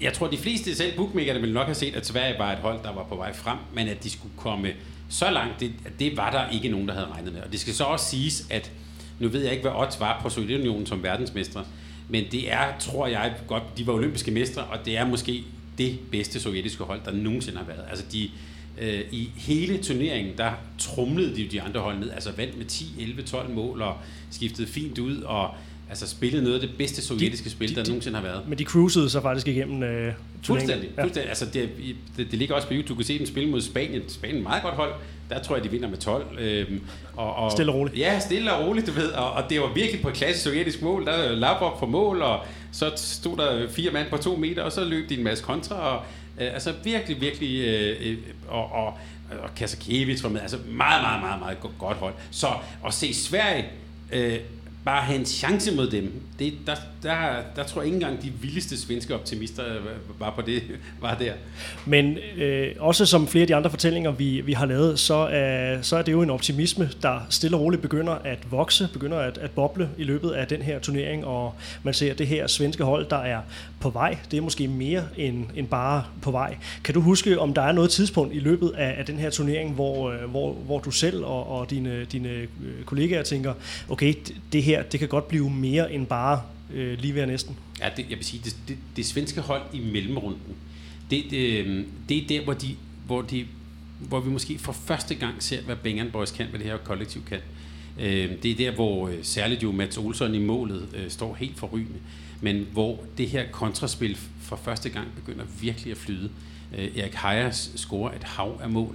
jeg tror, de fleste, selv bookmakerne, ville nok have set, at Sverige var et hold, der var på vej frem, men at de skulle komme så langt, det, det var der ikke nogen, der havde regnet med. Og det skal så også siges, at nu ved jeg ikke, hvad odds var på Sovjetunionen som verdensmestre, men det er, tror jeg, godt, de var olympiske mestre, og det er måske det bedste sovjetiske hold, der nogensinde har været. Altså de, øh, i hele turneringen, der trumlede de de andre hold ned, altså vandt med 10, 11, 12 mål og skiftede fint ud og altså spillede noget af det bedste sovjetiske de, spil, de, der de, nogensinde har været. Men de cruisede så faktisk igennem øh, Fuldstændig. Ja. fuldstændig. Altså det, det, det, ligger også på YouTube. Du kan se dem spille mod Spanien. Spanien er et meget godt hold. Der tror jeg, de vinder med 12. Øhm, og, og, stille og roligt. Ja, stille og roligt, du ved. Og, og det var virkelig på et klassisk sovjetisk mål. Der er Lavrov på mål, og så stod der fire mand på to meter, og så løb de en masse kontra. Og, øh, altså virkelig, virkelig... Øh, øh og, og, og Kasakiewicz var med. Altså meget, meget, meget, meget godt hold. Så at se Sverige... Øh, bare have en chance mod dem, det, der, der, der tror jeg ikke engang de vildeste svenske optimister øh, var på det, var der. Men øh, også som flere af de andre fortællinger, vi, vi har lavet, så er, så er det jo en optimisme, der stille og roligt begynder at vokse, begynder at, at boble i løbet af den her turnering, og man ser det her svenske hold, der er på vej. Det er måske mere end, end bare på vej. Kan du huske, om der er noget tidspunkt i løbet af, af den her turnering, hvor, øh, hvor, hvor du selv og, og dine, dine øh, kollegaer tænker, okay, det her, det kan godt blive mere end bare øh, lige ved næsten. Ja, det, jeg vil sige, det, det, det svenske hold i mellemrunden, det, det, øhm, det er der, hvor, de, hvor, de, hvor vi måske for første gang ser, hvad Bengan Boys kan, hvad det her kollektiv kan. Øh, det er der, hvor øh, særligt jo Mats Olsson i målet øh, står helt forrygende, men hvor det her kontraspil for første gang begynder virkelig at flyde. Øh, Erik Heijers scorer et hav af mål,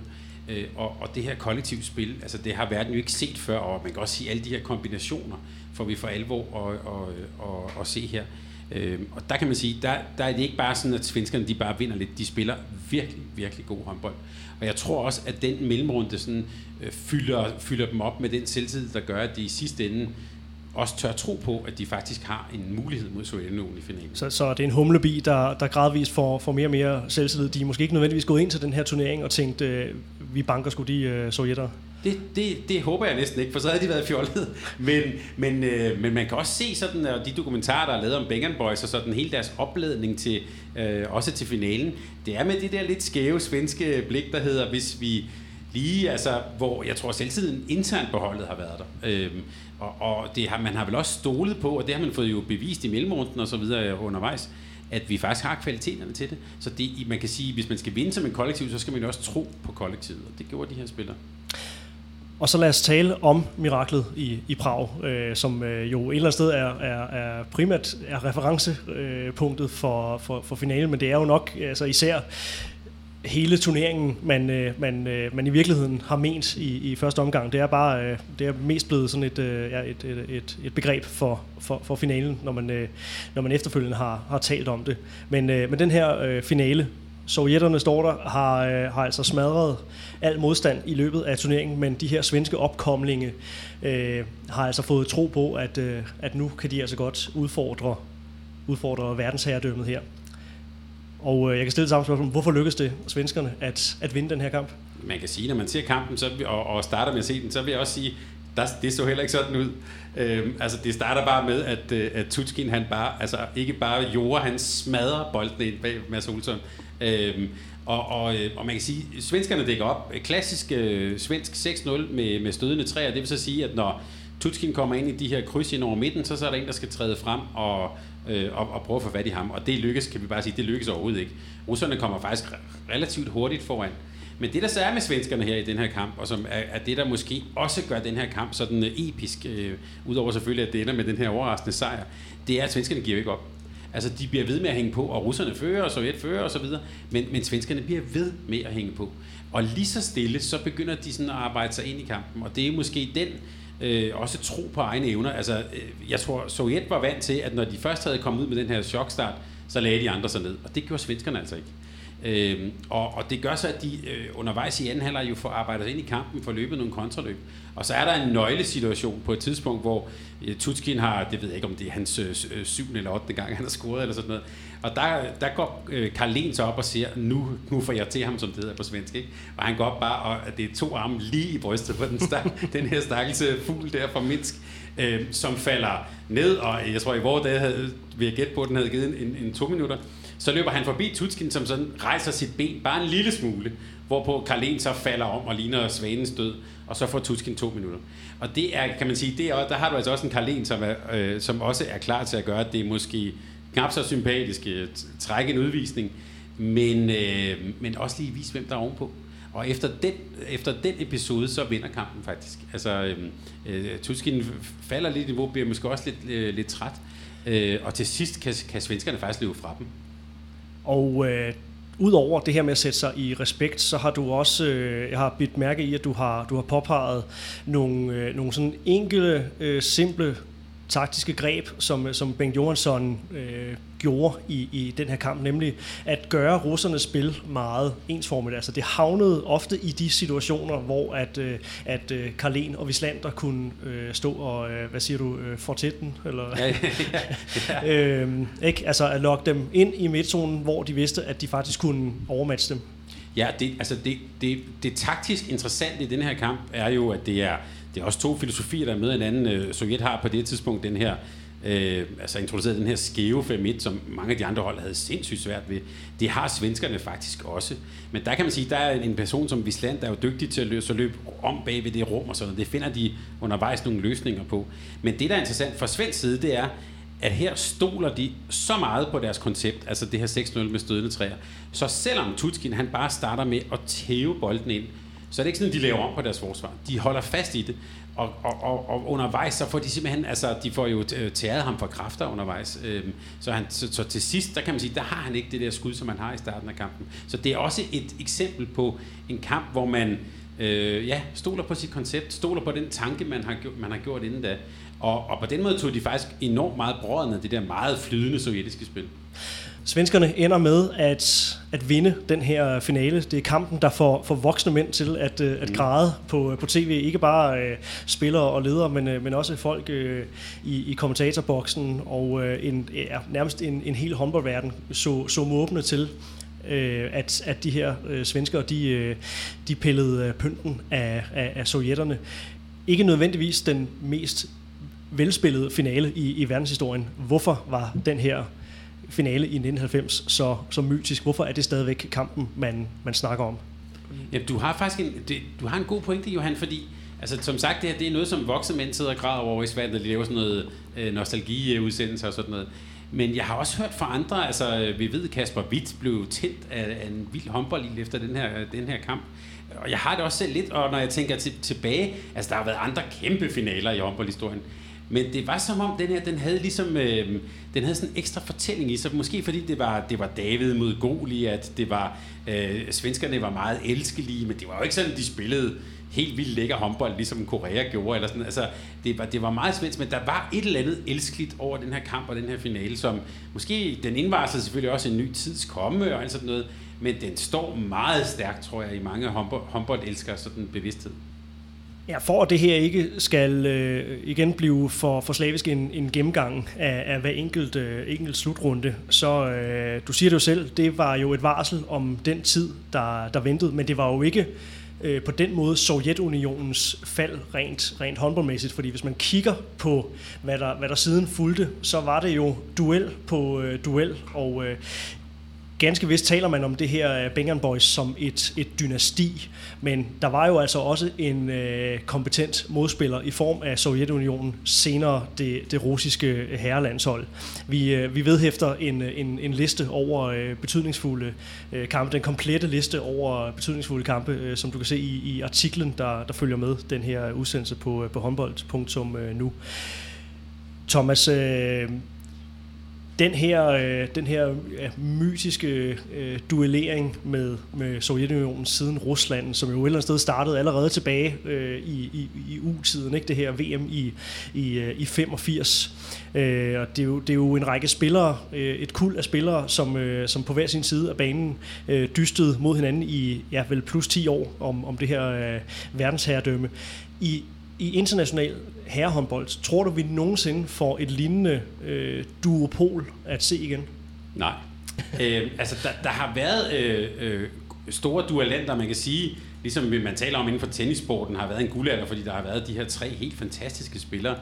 øh, og, og det her kollektivt spil, altså det har verden jo ikke set før, og man kan også sige alle de her kombinationer, får vi for alvor at, og, og, og se her. Øh, og der kan man sige, der, der er det ikke bare sådan, at svenskerne de bare vinder lidt. De spiller virkelig, virkelig god håndbold. Og jeg tror også, at den mellemrunde sådan, øh, fylder, fylder dem op med den selvtid, der gør, at de i sidste ende også tør tro på, at de faktisk har en mulighed mod Sovjetunionen i finalen. Så, så det er en humlebi, der, der gradvist får, får mere og mere selvtillid. De er måske ikke nødvendigvis gået ind til den her turnering og tænkt, øh, vi banker skulle de øh, sovjetter. Det, det, det håber jeg næsten ikke, for så havde de været fjollet. Men, men, øh, men man kan også se sådan, og de dokumentarer, der er lavet om Bengan Boys, og sådan hele deres opladning til, øh, også til finalen, det er med det der lidt skæve svenske blik, der hedder, hvis vi lige, altså, hvor jeg tror selvtiden internt på holdet har været der. Øhm, og og det har, man har vel også stolet på, og det har man fået jo bevist i mellemrunden og så videre øh, undervejs, at vi faktisk har kvaliteterne til det. Så det, man kan sige, hvis man skal vinde som en kollektiv, så skal man jo også tro på kollektivet, og det gjorde de her spillere. Og så lad os tale om miraklet i, i Prag, øh, som øh, jo et eller andet sted er, er, er primært er referencepunktet for, for, for finalen, men det er jo nok altså især hele turneringen, man, øh, man, øh, man i virkeligheden har ment i, i første omgang. Det er bare øh, det er mest blevet sådan et, øh, ja, et, et, et, et begreb for, for, for finalen, når man, øh, når man efterfølgende har, har talt om det. Men, øh, men den her øh, finale, Sovjetterne står der, har, øh, har altså smadret al modstand i løbet af turneringen, men de her svenske opkomlinge øh, har altså fået tro på, at, øh, at nu kan de altså godt udfordre, udfordre verdensherredømmet her. Og øh, jeg kan stille samme spørgsmål. Hvorfor lykkedes det svenskerne at, at vinde den her kamp? Man kan sige, når man ser kampen så, og, og starter med at se den, så vil jeg også sige, der, det så heller ikke sådan ud. Øhm, altså, det starter bare med, at, øh, at Tutskin, han bare, altså ikke bare jorder, han smadrer bolden ind bag Mads Olsson. Øhm, og, og, øh, og man kan sige, at svenskerne dækker op. Klassisk øh, svensk 6-0 med, med stødende træer. Det vil så sige, at når Tutskin kommer ind i de her kryds ind over midten, så, så er der en, der skal træde frem og, øh, og, og prøve at få fat i ham. Og det lykkes, kan vi bare sige, det lykkes overhovedet ikke. Russerne kommer faktisk relativt hurtigt foran. Men det, der så er med svenskerne her i den her kamp, og som er, er det, der måske også gør den her kamp sådan øh, episk, øh, udover selvfølgelig, at det ender med den her overraskende sejr, det er, at svenskerne giver ikke op. Altså, de bliver ved med at hænge på, og russerne fører, og Sovjet fører og så videre, men, men svenskerne bliver ved med at hænge på. Og lige så stille, så begynder de sådan at arbejde sig ind i kampen, og det er måske den, øh, også tro på egne evner. Altså, øh, jeg tror, Sovjet var vant til, at når de først havde kommet ud med den her chokstart, så lagde de andre sig ned, og det gjorde svenskerne altså ikke. Øh, og, og det gør så, at de øh, undervejs i anden halvleg jo får arbejdet ind i kampen, får løbet nogle kontraløb. Og så er der en nøglesituation på et tidspunkt, hvor øh, Tutskin har, det ved jeg ikke om det er hans øh, øh syvende eller ottende gang, han har scoret eller sådan noget. Og der, der går øh, Karl Lens op og siger, nu, nu får jeg til ham, som det hedder på svensk. Ikke? Og han går op bare, og det er to arme lige i brystet på den, stak, den her stakkelse fugl der fra Minsk, øh, som falder ned, og jeg tror i vores dag havde, jeg gætte på, at den havde givet en, en to minutter. Så løber han forbi Tutskin, som sådan rejser sit ben bare en lille smule, hvorpå Karlen så falder om og ligner svanens død, og så får Tutskin to minutter. Og det er, kan man sige, det er, der har du altså også en Karlen, som, er, øh, som også er klar til at gøre, at det måske knap så sympatisk, øh, trække en udvisning, men, øh, men også lige vise, hvem der er ovenpå. Og efter den, efter den episode, så vinder kampen faktisk. Altså, øh, øh Tuskin falder lidt i niveau, bliver måske også lidt, øh, lidt træt. Øh, og til sidst kan, kan svenskerne faktisk løbe fra dem. Og øh, Udover det her med at sætte sig i respekt, så har du også, øh, jeg har bidt mærke i, at du har, du har påpeget nogle, øh, nogle sådan enkle, øh, simple taktiske greb, som, som Bengt Johansson øh, gjorde i, i den her kamp, nemlig at gøre russernes spil meget ensformigt. Altså det havnede ofte i de situationer, hvor at, øh, at øh, Karlen og Vislander kunne øh, stå og, øh, hvad siger du, øh, fortætten? Eller, ja, ja, ja. øh, ikke? Altså at lokke dem ind i midtzonen, hvor de vidste, at de faktisk kunne overmatche dem. Ja, det, altså det, det, det taktisk interessante i den her kamp er jo, at det er, det er også to filosofier, der er med hinanden. Øh, Sovjet har på det tidspunkt den her øh, altså introduceret den her skæve 5 som mange af de andre hold havde sindssygt svært ved. Det har svenskerne faktisk også. Men der kan man sige, der er en person som Visland, der er jo dygtig til at løbe, så løbe om bag ved det rum og sådan noget. Det finder de undervejs nogle løsninger på. Men det, der er interessant fra svensk side, det er, at her stoler de så meget på deres koncept, altså det her 6-0 med stødende træer. Så selvom Tutskin han bare starter med at tæve bolden ind, så er det ikke sådan, at de laver om på deres forsvar. De holder fast i det, og, og, og, og undervejs, så får de simpelthen, altså de får jo øh, tæret ham for kræfter undervejs. Øhm, så, han, så, så til sidst, der kan man sige, der har han ikke det der skud, som han har i starten af kampen. Så det er også et eksempel på en kamp, hvor man øh, ja, stoler på sit koncept, stoler på den tanke, man har, man har gjort inden da. Og, og på den måde tog de faktisk enormt meget brødende det der meget flydende sovjetiske spil. Svenskerne ender med at, at vinde den her finale. Det er kampen, der får, får voksne mænd til at, øh, at mm. græde på, på tv. Ikke bare øh, spillere og ledere, men, øh, men også folk øh, i, i kommentatorboksen. Og øh, en, ja, nærmest en, en hel håndboldverden så, så måbne til øh, at, at de her øh, svenskere, de, øh, de pillede øh, pynten af, af, af sovjetterne. Ikke nødvendigvis den mest velspillede finale i, i verdenshistorien. Hvorfor var den her finale i 1990 så, så mytisk? Hvorfor er det stadigvæk kampen, man, man snakker om? Ja, du har faktisk en, det, du har en god pointe, Johan, fordi Altså, som sagt, det her det er noget, som voksne mænd sidder og græder over i Sverige, der laver sådan noget øh, nostalgiudsendelser og sådan noget. Men jeg har også hørt fra andre, altså øh, vi ved, Kasper Witt blev tændt af, af en vild håndbold efter den her, øh, den her kamp. Og jeg har det også selv lidt, og når jeg tænker til, tilbage, altså der har været andre kæmpe finaler i håndboldhistorien. Men det var som om, den her, den havde ligesom, øh, den havde sådan en ekstra fortælling i sig. Måske fordi det var, det var David mod Goliat, det var, øh, svenskerne var meget elskelige, men det var jo ikke sådan, de spillede helt vildt lækker håndbold, ligesom Korea gjorde. Eller sådan. Altså, det, var, det var meget svensk, men der var et eller andet elskeligt over den her kamp og den her finale, som måske, den indvarslede selvfølgelig også en ny tids komme og sådan noget, men den står meget stærkt, tror jeg, i mange håndbold, håndboldelskere sådan bevidsthed. Ja, for at det her ikke skal øh, igen blive for, for slavisk en, en gennemgang af, af hver enkelt, øh, enkelt slutrunde, så øh, du siger det jo selv, det var jo et varsel om den tid, der, der ventede, men det var jo ikke øh, på den måde Sovjetunionens fald rent, rent håndboldmæssigt, fordi hvis man kigger på, hvad der, hvad der siden fulgte, så var det jo duel på øh, duel, og øh, ganske vist taler man om det her øh, Bengan Boys som et, et dynasti, men der var jo altså også en øh, kompetent modspiller i form af Sovjetunionen, senere det, det russiske øh, herrelandshold. Vi, øh, vi vedhæfter en, øh, en, en liste over øh, betydningsfulde øh, kampe, den komplette liste over betydningsfulde kampe, øh, som du kan se i, i artiklen, der, der følger med den her udsendelse på, på håndbold.nu. Thomas, øh, den her, øh, den her ja, mytiske øh, duellering med, med Sovjetunionen siden Rusland, som jo et eller andet sted startede allerede tilbage øh, i, i, i U-tiden, ikke? det her VM i, i, øh, i 85. Øh, og det er, jo, det er jo en række spillere, øh, et kul af spillere, som, øh, som på hver sin side af banen øh, dystede mod hinanden i ja, vel plus 10 år om, om det her øh, verdensherredømme. I, i international herrehåndbold, tror du, vi nogensinde får et lignende øh, duopol at se igen? Nej. øh, altså, der, der har været øh, øh, store dualenter, man kan sige, ligesom man taler om inden for tennisporten, har været en guldalder, fordi der har været de her tre helt fantastiske spillere.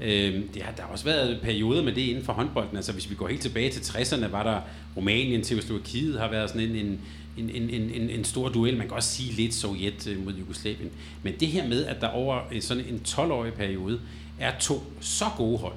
Øh, det har, der har også været perioder med det inden for håndbolden. Altså, hvis vi går helt tilbage til 60'erne, var der Rumænien, Tjekkoslovakiet har været sådan en, en, en, en, en, en stor duel. Man kan også sige lidt Sovjet øh, mod Jugoslavien. Men det her med, at der over øh, sådan en 12-årig periode er to så gode hold,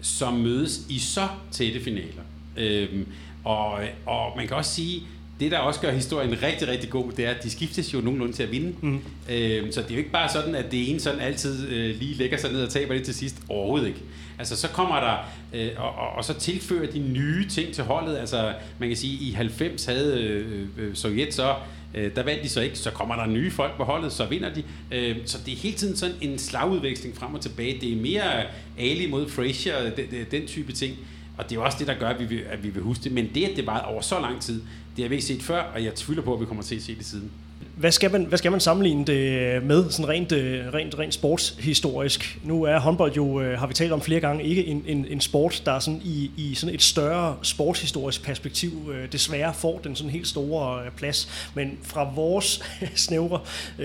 som mødes i så tætte finaler. Øhm, og, og man kan også sige, det der også gør historien rigtig, rigtig god, det er, at de skiftes jo nogenlunde til at vinde. Mm. Øhm, så det er jo ikke bare sådan, at det ene sådan altid øh, lige lægger sig ned og taber det til sidst. Overhovedet ikke. Altså så kommer der, øh, og, og, og så tilfører de nye ting til holdet. Altså man kan sige, i 90 havde øh, øh, Sovjet så Øh, der vandt de så ikke, så kommer der nye folk på holdet, så vinder de. Øh, så det er hele tiden sådan en slagudveksling frem og tilbage. Det er mere Ali mod Frazier, den, den type ting. Og det er også det, der gør, at vi, vil, at vi vil huske det. Men det, at det var over så lang tid, det har vi ikke set før, og jeg tvivler på, at vi kommer til at se det siden hvad skal, man, hvad skal man sammenligne det øh, med, sådan rent, øh, rent, rent sportshistorisk? Nu er håndbold jo, øh, har vi talt om flere gange, ikke en, en, en sport, der er sådan i, i sådan et større sportshistorisk perspektiv desværre får den sådan helt store plads. Men fra vores snævre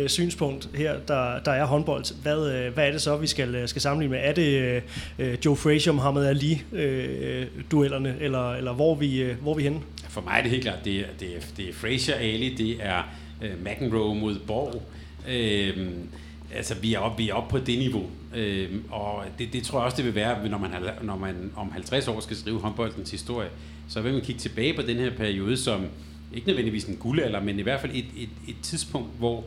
synspunkt her, der, der er håndbold, hvad, hvad er det så, vi skal, skal sammenligne med? Er det Joe Frazier, Muhammad Ali duellerne, eller, eller hvor, er vi, hvor er vi henne? For mig er det helt klart, det er, det er, det er Fraser Ali, det er øh, McEnroe mod Borg. Øh, altså, vi er oppe op på det niveau. Øh, og det, det tror jeg også, det vil være, når man, når man om 50 år skal skrive håndboldens historie. Så vil man kigge tilbage på den her periode som, ikke nødvendigvis en guldalder, men i hvert fald et, et, et tidspunkt, hvor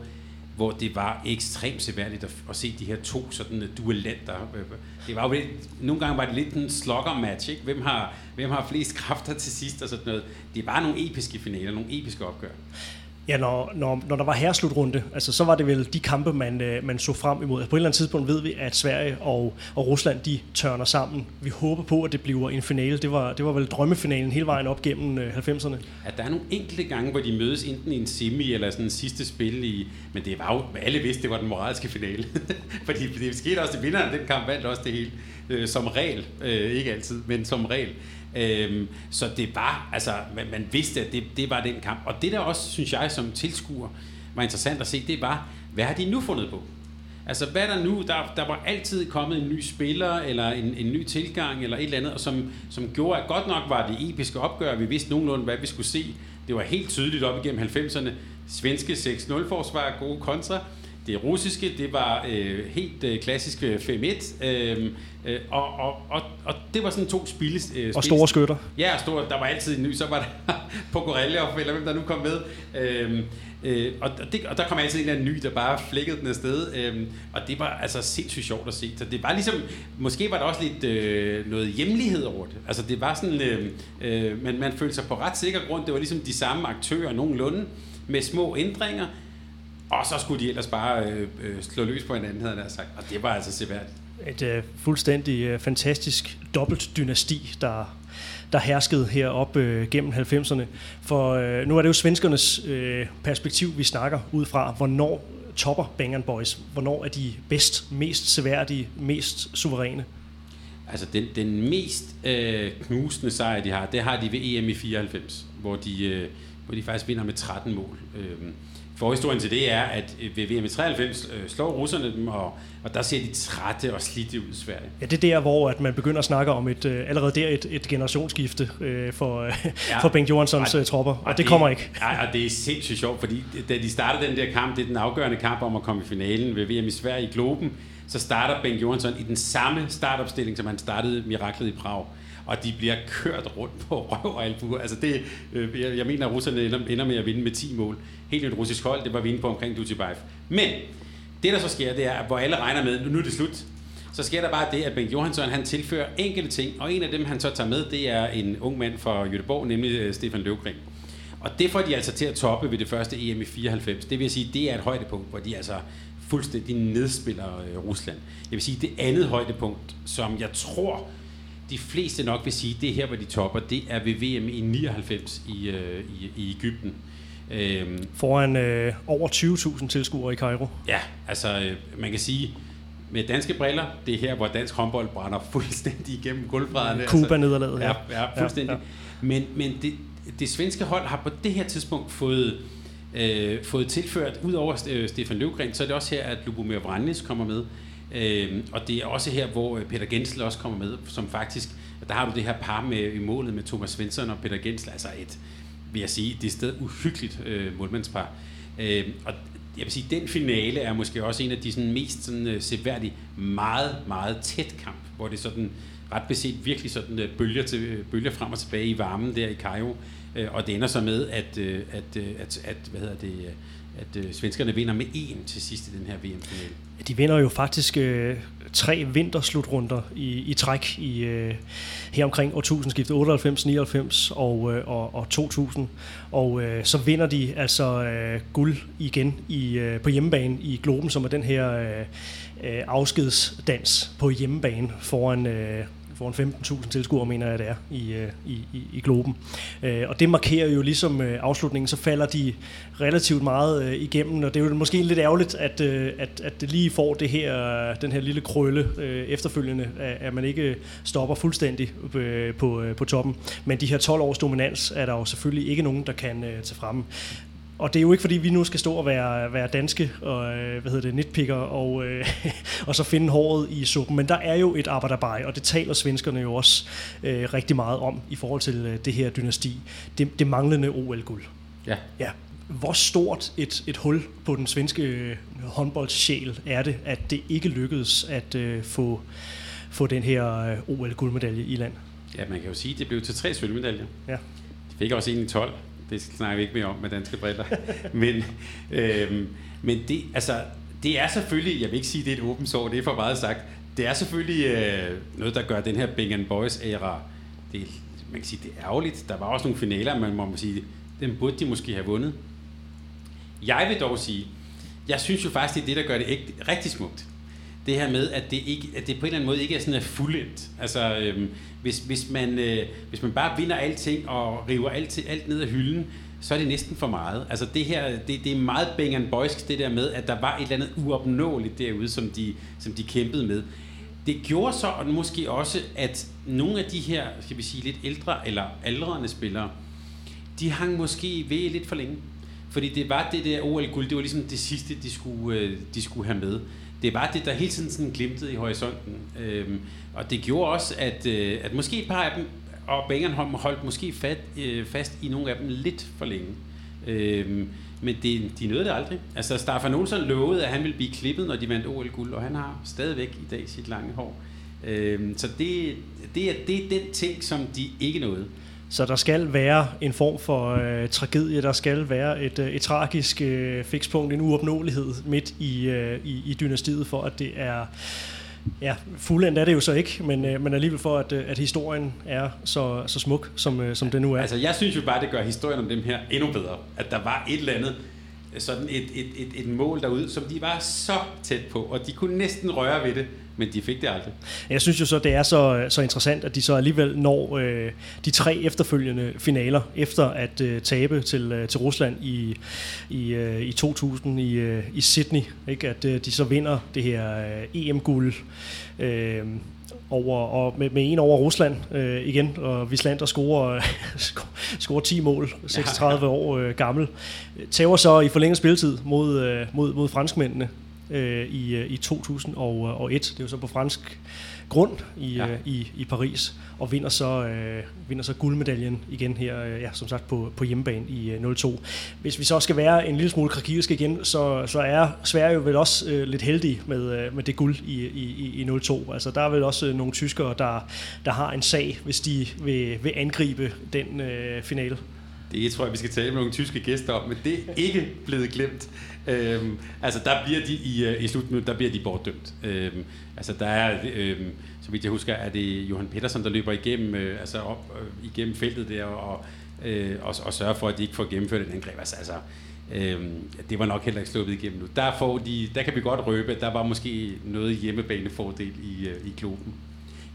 hvor det var ekstremt seværdigt at, at se de her to sådan øh, duellanter. Øh, det var jo lidt, nogle gange var det lidt en slogger-match, ikke? Hvem har, hvem har flest kræfter til sidst og sådan noget. Det var nogle episke finaler, nogle episke opgør. Ja, når, når, når der var herreslutrunde, altså, så var det vel de kampe, man, øh, man så frem imod. Altså, på et eller andet tidspunkt ved vi, at Sverige og, og Rusland, de tørner sammen. Vi håber på, at det bliver en finale. Det var, det var vel drømmefinalen hele vejen op gennem øh, 90'erne. At der er nogle enkelte gange, hvor de mødes enten i en semi eller sådan en sidste spil i... Men det var jo, alle vidste, det var den moralske finale. Fordi det skete også, at vinderen af den kamp vandt også det hele. Øh, som regel. Øh, ikke altid, men som regel. Øhm, så det var, altså, man, man vidste, at det, det var den kamp. Og det der også, synes jeg, som tilskuer, var interessant at se, det var, hvad har de nu fundet på? Altså, hvad er der nu? Der, der var altid kommet en ny spiller, eller en, en ny tilgang, eller et eller andet, og som, som gjorde, at godt nok var det episke opgør, vi vidste nogenlunde, hvad vi skulle se. Det var helt tydeligt op igennem 90'erne. Svenske 6-0-forsvar, gode kontra. Det russiske, det var øh, helt øh, klassisk 5-1, øh, øh, og, og, og, og det var sådan to spille... Øh, og store skytter. Ja, store, der var altid en ny, så var der Pogorelov, eller hvem der nu kom med. Øh, øh, og, det, og der kom altid en eller anden ny, der bare flækkede den afsted, øh, og det var altså sindssygt sjovt at se. Så det var ligesom, måske var der også lidt øh, noget hjemlighed over det. Altså det var sådan, øh, øh, men man følte sig på ret sikker grund, det var ligesom de samme aktører nogenlunde, med små ændringer, og så skulle de ellers bare øh, øh, slå løs på hinanden, havde jeg sagt. Og det var altså seværdigt. Et øh, fuldstændig øh, fantastisk dobbelt dynasti, der, der herskede heroppe øh, gennem 90'erne. For øh, nu er det jo svenskernes øh, perspektiv, vi snakker ud fra. Hvornår topper Bang Boys? Hvornår er de bedst, mest seværdige, mest suveræne? Altså den, den mest øh, knusende sejr, de har, det har de ved EM i 94, hvor de, øh, hvor de faktisk vinder med 13 mål. Øh, Forhistorien til det er, at øh, ved VM i 93 øh, slår russerne dem, og, og der ser de trætte og slidte ud i Sverige. Ja, det er der, hvor at man begynder at snakke om et, øh, allerede der et, et generationsskifte øh, for, ja, for Bengt Johanssons og, tropper, og, og det, det kommer ikke. Ja, og det er sindssygt sjovt, fordi da de startede den der kamp, det er den afgørende kamp om at komme i finalen ved VM i Sverige i Globen, så starter Bengt Johansson i den samme startopstilling, som han startede miraklet i Prag og de bliver kørt rundt på røv og albu. Altså det, øh, jeg, jeg mener, at russerne ender, ender med at vinde med 10 mål. Helt et russisk hold, det var vinde på omkring Dutjebaev. Men det, der så sker, det er, hvor alle regner med, nu er det slut. så sker der bare det, at Bengt Johansson han tilfører enkelte ting, og en af dem, han så tager med, det er en ung mand fra Jødeborg, nemlig øh, Stefan Løvgren. Og det får de altså til at toppe ved det første EM i 94. Det vil sige, det er et højdepunkt, hvor de altså fuldstændig nedspiller øh, Rusland. Jeg vil sige, det andet højdepunkt, som jeg tror, de fleste nok vil sige, det er her, hvor de topper, det er ved VM i 99 i, øh, i, i Ægypten. Øhm, Foran øh, over 20.000 tilskuere i Cairo. Ja, altså øh, man kan sige, med danske briller, det er her, hvor dansk håndbold brænder fuldstændig igennem gulvbrædderne. Cuba-nederlaget, altså, ja. Ja, fuldstændig. Ja, ja. Men, men det, det svenske hold har på det her tidspunkt fået, øh, fået tilført, ud over øh, Stefan Løvgren, så er det også her, at Lubomir Vranjes kommer med. Øh, og det er også her, hvor øh, Peter Gensel også kommer med, som faktisk, der har du det her par med i målet med Thomas Svensson og Peter Gensel, altså et, vil jeg sige, det er sted uhyggeligt øh, målmandspar. Øh, og jeg vil sige, den finale er måske også en af de sådan, mest sådan, øh, seværdige, meget, meget tæt kamp, hvor det sådan ret beset virkelig sådan uh, bølger, til, uh, bølger frem og tilbage i varmen der i Cairo. Øh, og det ender så med, at, øh, at, øh, at, at, hvad hedder det, at øh, svenskerne vinder med en til sidst i den her VM-finale. De vinder jo faktisk øh, tre vinterslutrunder i, i træk i øh, her omkring årtusindskiftet 98, 99 og, øh, og, og 2000. Og øh, så vinder de altså øh, guld igen i, øh, på hjemmebane i Globen, som er den her øh, øh afskedsdans på hjemmebane foran øh, foran 15.000 tilskuere, mener jeg det er, i, øh, i, i, i Globen. Øh, og det markerer jo ligesom øh, afslutningen, så falder de relativt meget øh, igennem, og det er jo måske lidt ærgerligt, at, øh, at, at det lige får det her, den her lille krølle efterfølgende, at man ikke stopper fuldstændig på, på toppen. Men de her 12 års dominans er der jo selvfølgelig ikke nogen, der kan tage frem. Og det er jo ikke fordi, vi nu skal stå og være, være danske og øh, hvad hedder det, nitpicker og, øh, og så finde håret i suppen. Men der er jo et arbejderbej, og det taler svenskerne jo også øh, rigtig meget om i forhold til øh, det her dynasti. Det, det manglende OL-guld. Ja. ja. Hvor stort et, et hul på den svenske øh, håndboldsjæl er det, at det ikke lykkedes at øh, få, få den her øh, OL-guldmedalje i land? Ja, man kan jo sige, at det blev til tre sølvmedaljer. Ja. De fik også en i 12 det snakker vi ikke mere om med danske briller. men, øhm, men det, altså, det er selvfølgelig, jeg vil ikke sige, det er et åbent sår, det er for meget sagt, det er selvfølgelig øh, noget, der gør den her Bing Boys æra, det, man kan sige, det er ærgerligt. Der var også nogle finaler, man må sige, den burde de måske have vundet. Jeg vil dog sige, jeg synes jo faktisk, det er det, der gør det ikke, rigtig smukt. Det her med, at det, ikke, at det på en eller anden måde ikke er sådan fuldendt. Altså, øhm, hvis, hvis, man, øh, hvis man bare vinder alting og river alt, alt ned af hylden, så er det næsten for meget. Altså det her, det, det er meget Bang Boysk, det der med, at der var et eller andet uopnåeligt derude, som de, som de kæmpede med. Det gjorde så og måske også, at nogle af de her, skal vi sige, lidt ældre eller aldrende spillere, de hang måske ved lidt for længe. Fordi det var det der OL-guld, det var ligesom det sidste, de skulle, øh, de skulle have med det var det, der hele tiden sådan glimtede i horisonten. Øhm, og det gjorde også, at, øh, at måske et par af dem, og Bangernholm holdt måske fat, øh, fast i nogle af dem lidt for længe. Øhm, men det, de nåede det aldrig. Altså, Staffan Olsson lovede, at han ville blive klippet, når de vandt OL-guld, og han har stadigvæk i dag sit lange hår. Øhm, så det, det, er, det er den ting, som de ikke nåede. Så der skal være en form for øh, tragedie, der skal være et, øh, et tragisk øh, fikspunkt, en uopnåelighed midt i, øh, i, i dynastiet, for at det er ja, fuldendt er det jo så ikke, men, øh, men alligevel for, at, øh, at historien er så, så smuk, som, øh, som det nu er. Altså, jeg synes jo bare, det gør historien om dem her endnu bedre. At der var et eller andet, sådan et, et, et, et mål derude, som de var så tæt på, og de kunne næsten røre ved det, men de fik det aldrig. Jeg synes jo så, det er så, så interessant, at de så alligevel når øh, de tre efterfølgende finaler, efter at øh, tabe til, øh, til Rusland i, i, øh, i 2000 i, øh, i Sydney. Ikke? At øh, de så vinder det her øh, EM-guld. Øh, over, og med, med en over Rusland øh, igen, og Vislander scorer, scorer 10 mål, 36 år øh, gammel. Tager så i forlænget spilletid mod, øh, mod, mod franskmændene øh, i, øh, i 2001. Det er jo så på fransk grund i, ja. øh, i, i Paris, og vinder så, øh, vinder så guldmedaljen igen her, øh, ja, som sagt, på, på hjemmebane i øh, 02. Hvis vi så skal være en lille smule krakisk igen, så, så er Sverige jo vel også øh, lidt heldig med, øh, med det guld i, i, i 02. Altså, der er vel også øh, nogle tyskere, der, der har en sag, hvis de vil, vil angribe den øh, finale. Det tror jeg, vi skal tale med nogle tyske gæster om, men det er ikke blevet glemt. Øhm, altså, der bliver de i, øh, i slutminut, der bliver de bortdømt. Øhm, altså, der er, øhm, så vidt jeg husker, er det Johan Petersen, der løber igennem, øh, altså op, øh, igennem feltet der, og, øh, og, og sørger for, at de ikke får gennemført et angreb. Altså, altså Øhm, det var nok heller ikke sluppet igennem nu. Der, får de, der kan vi godt røbe, at der var måske noget hjemmebanefordel i, øh, i klubben.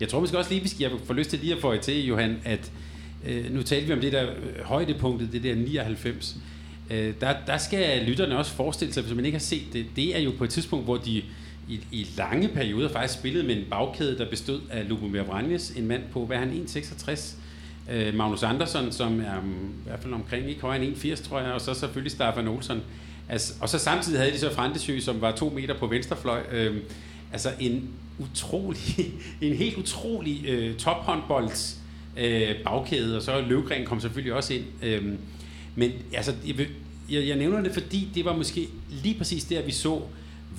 Jeg tror måske også lige, vi skal, jeg får lyst til lige at få til, Johan, at øh, nu talte vi om det der øh, højdepunktet, det der 99. Øh, der, der skal lytterne også forestille sig, hvis man ikke har set det, det er jo på et tidspunkt, hvor de i, i lange perioder faktisk spillede med en bagkæde, der bestod af Lubomir Vranjes, en mand på, hvad er han, 1,66? Øh, Magnus Andersson, som er um, i hvert fald omkring ikke højere end 1,80, tror jeg, og så selvfølgelig Staffan Olsson. Altså, og så samtidig havde de så Frantesø, som var to meter på venstrefløj. Øh, altså en utrolig, en helt utrolig øh, tophåndbolds øh, bagkæde, og så Løvgren kom selvfølgelig også ind. Øh, men altså, jeg, jeg, jeg nævner det, fordi det var måske lige præcis der, vi så,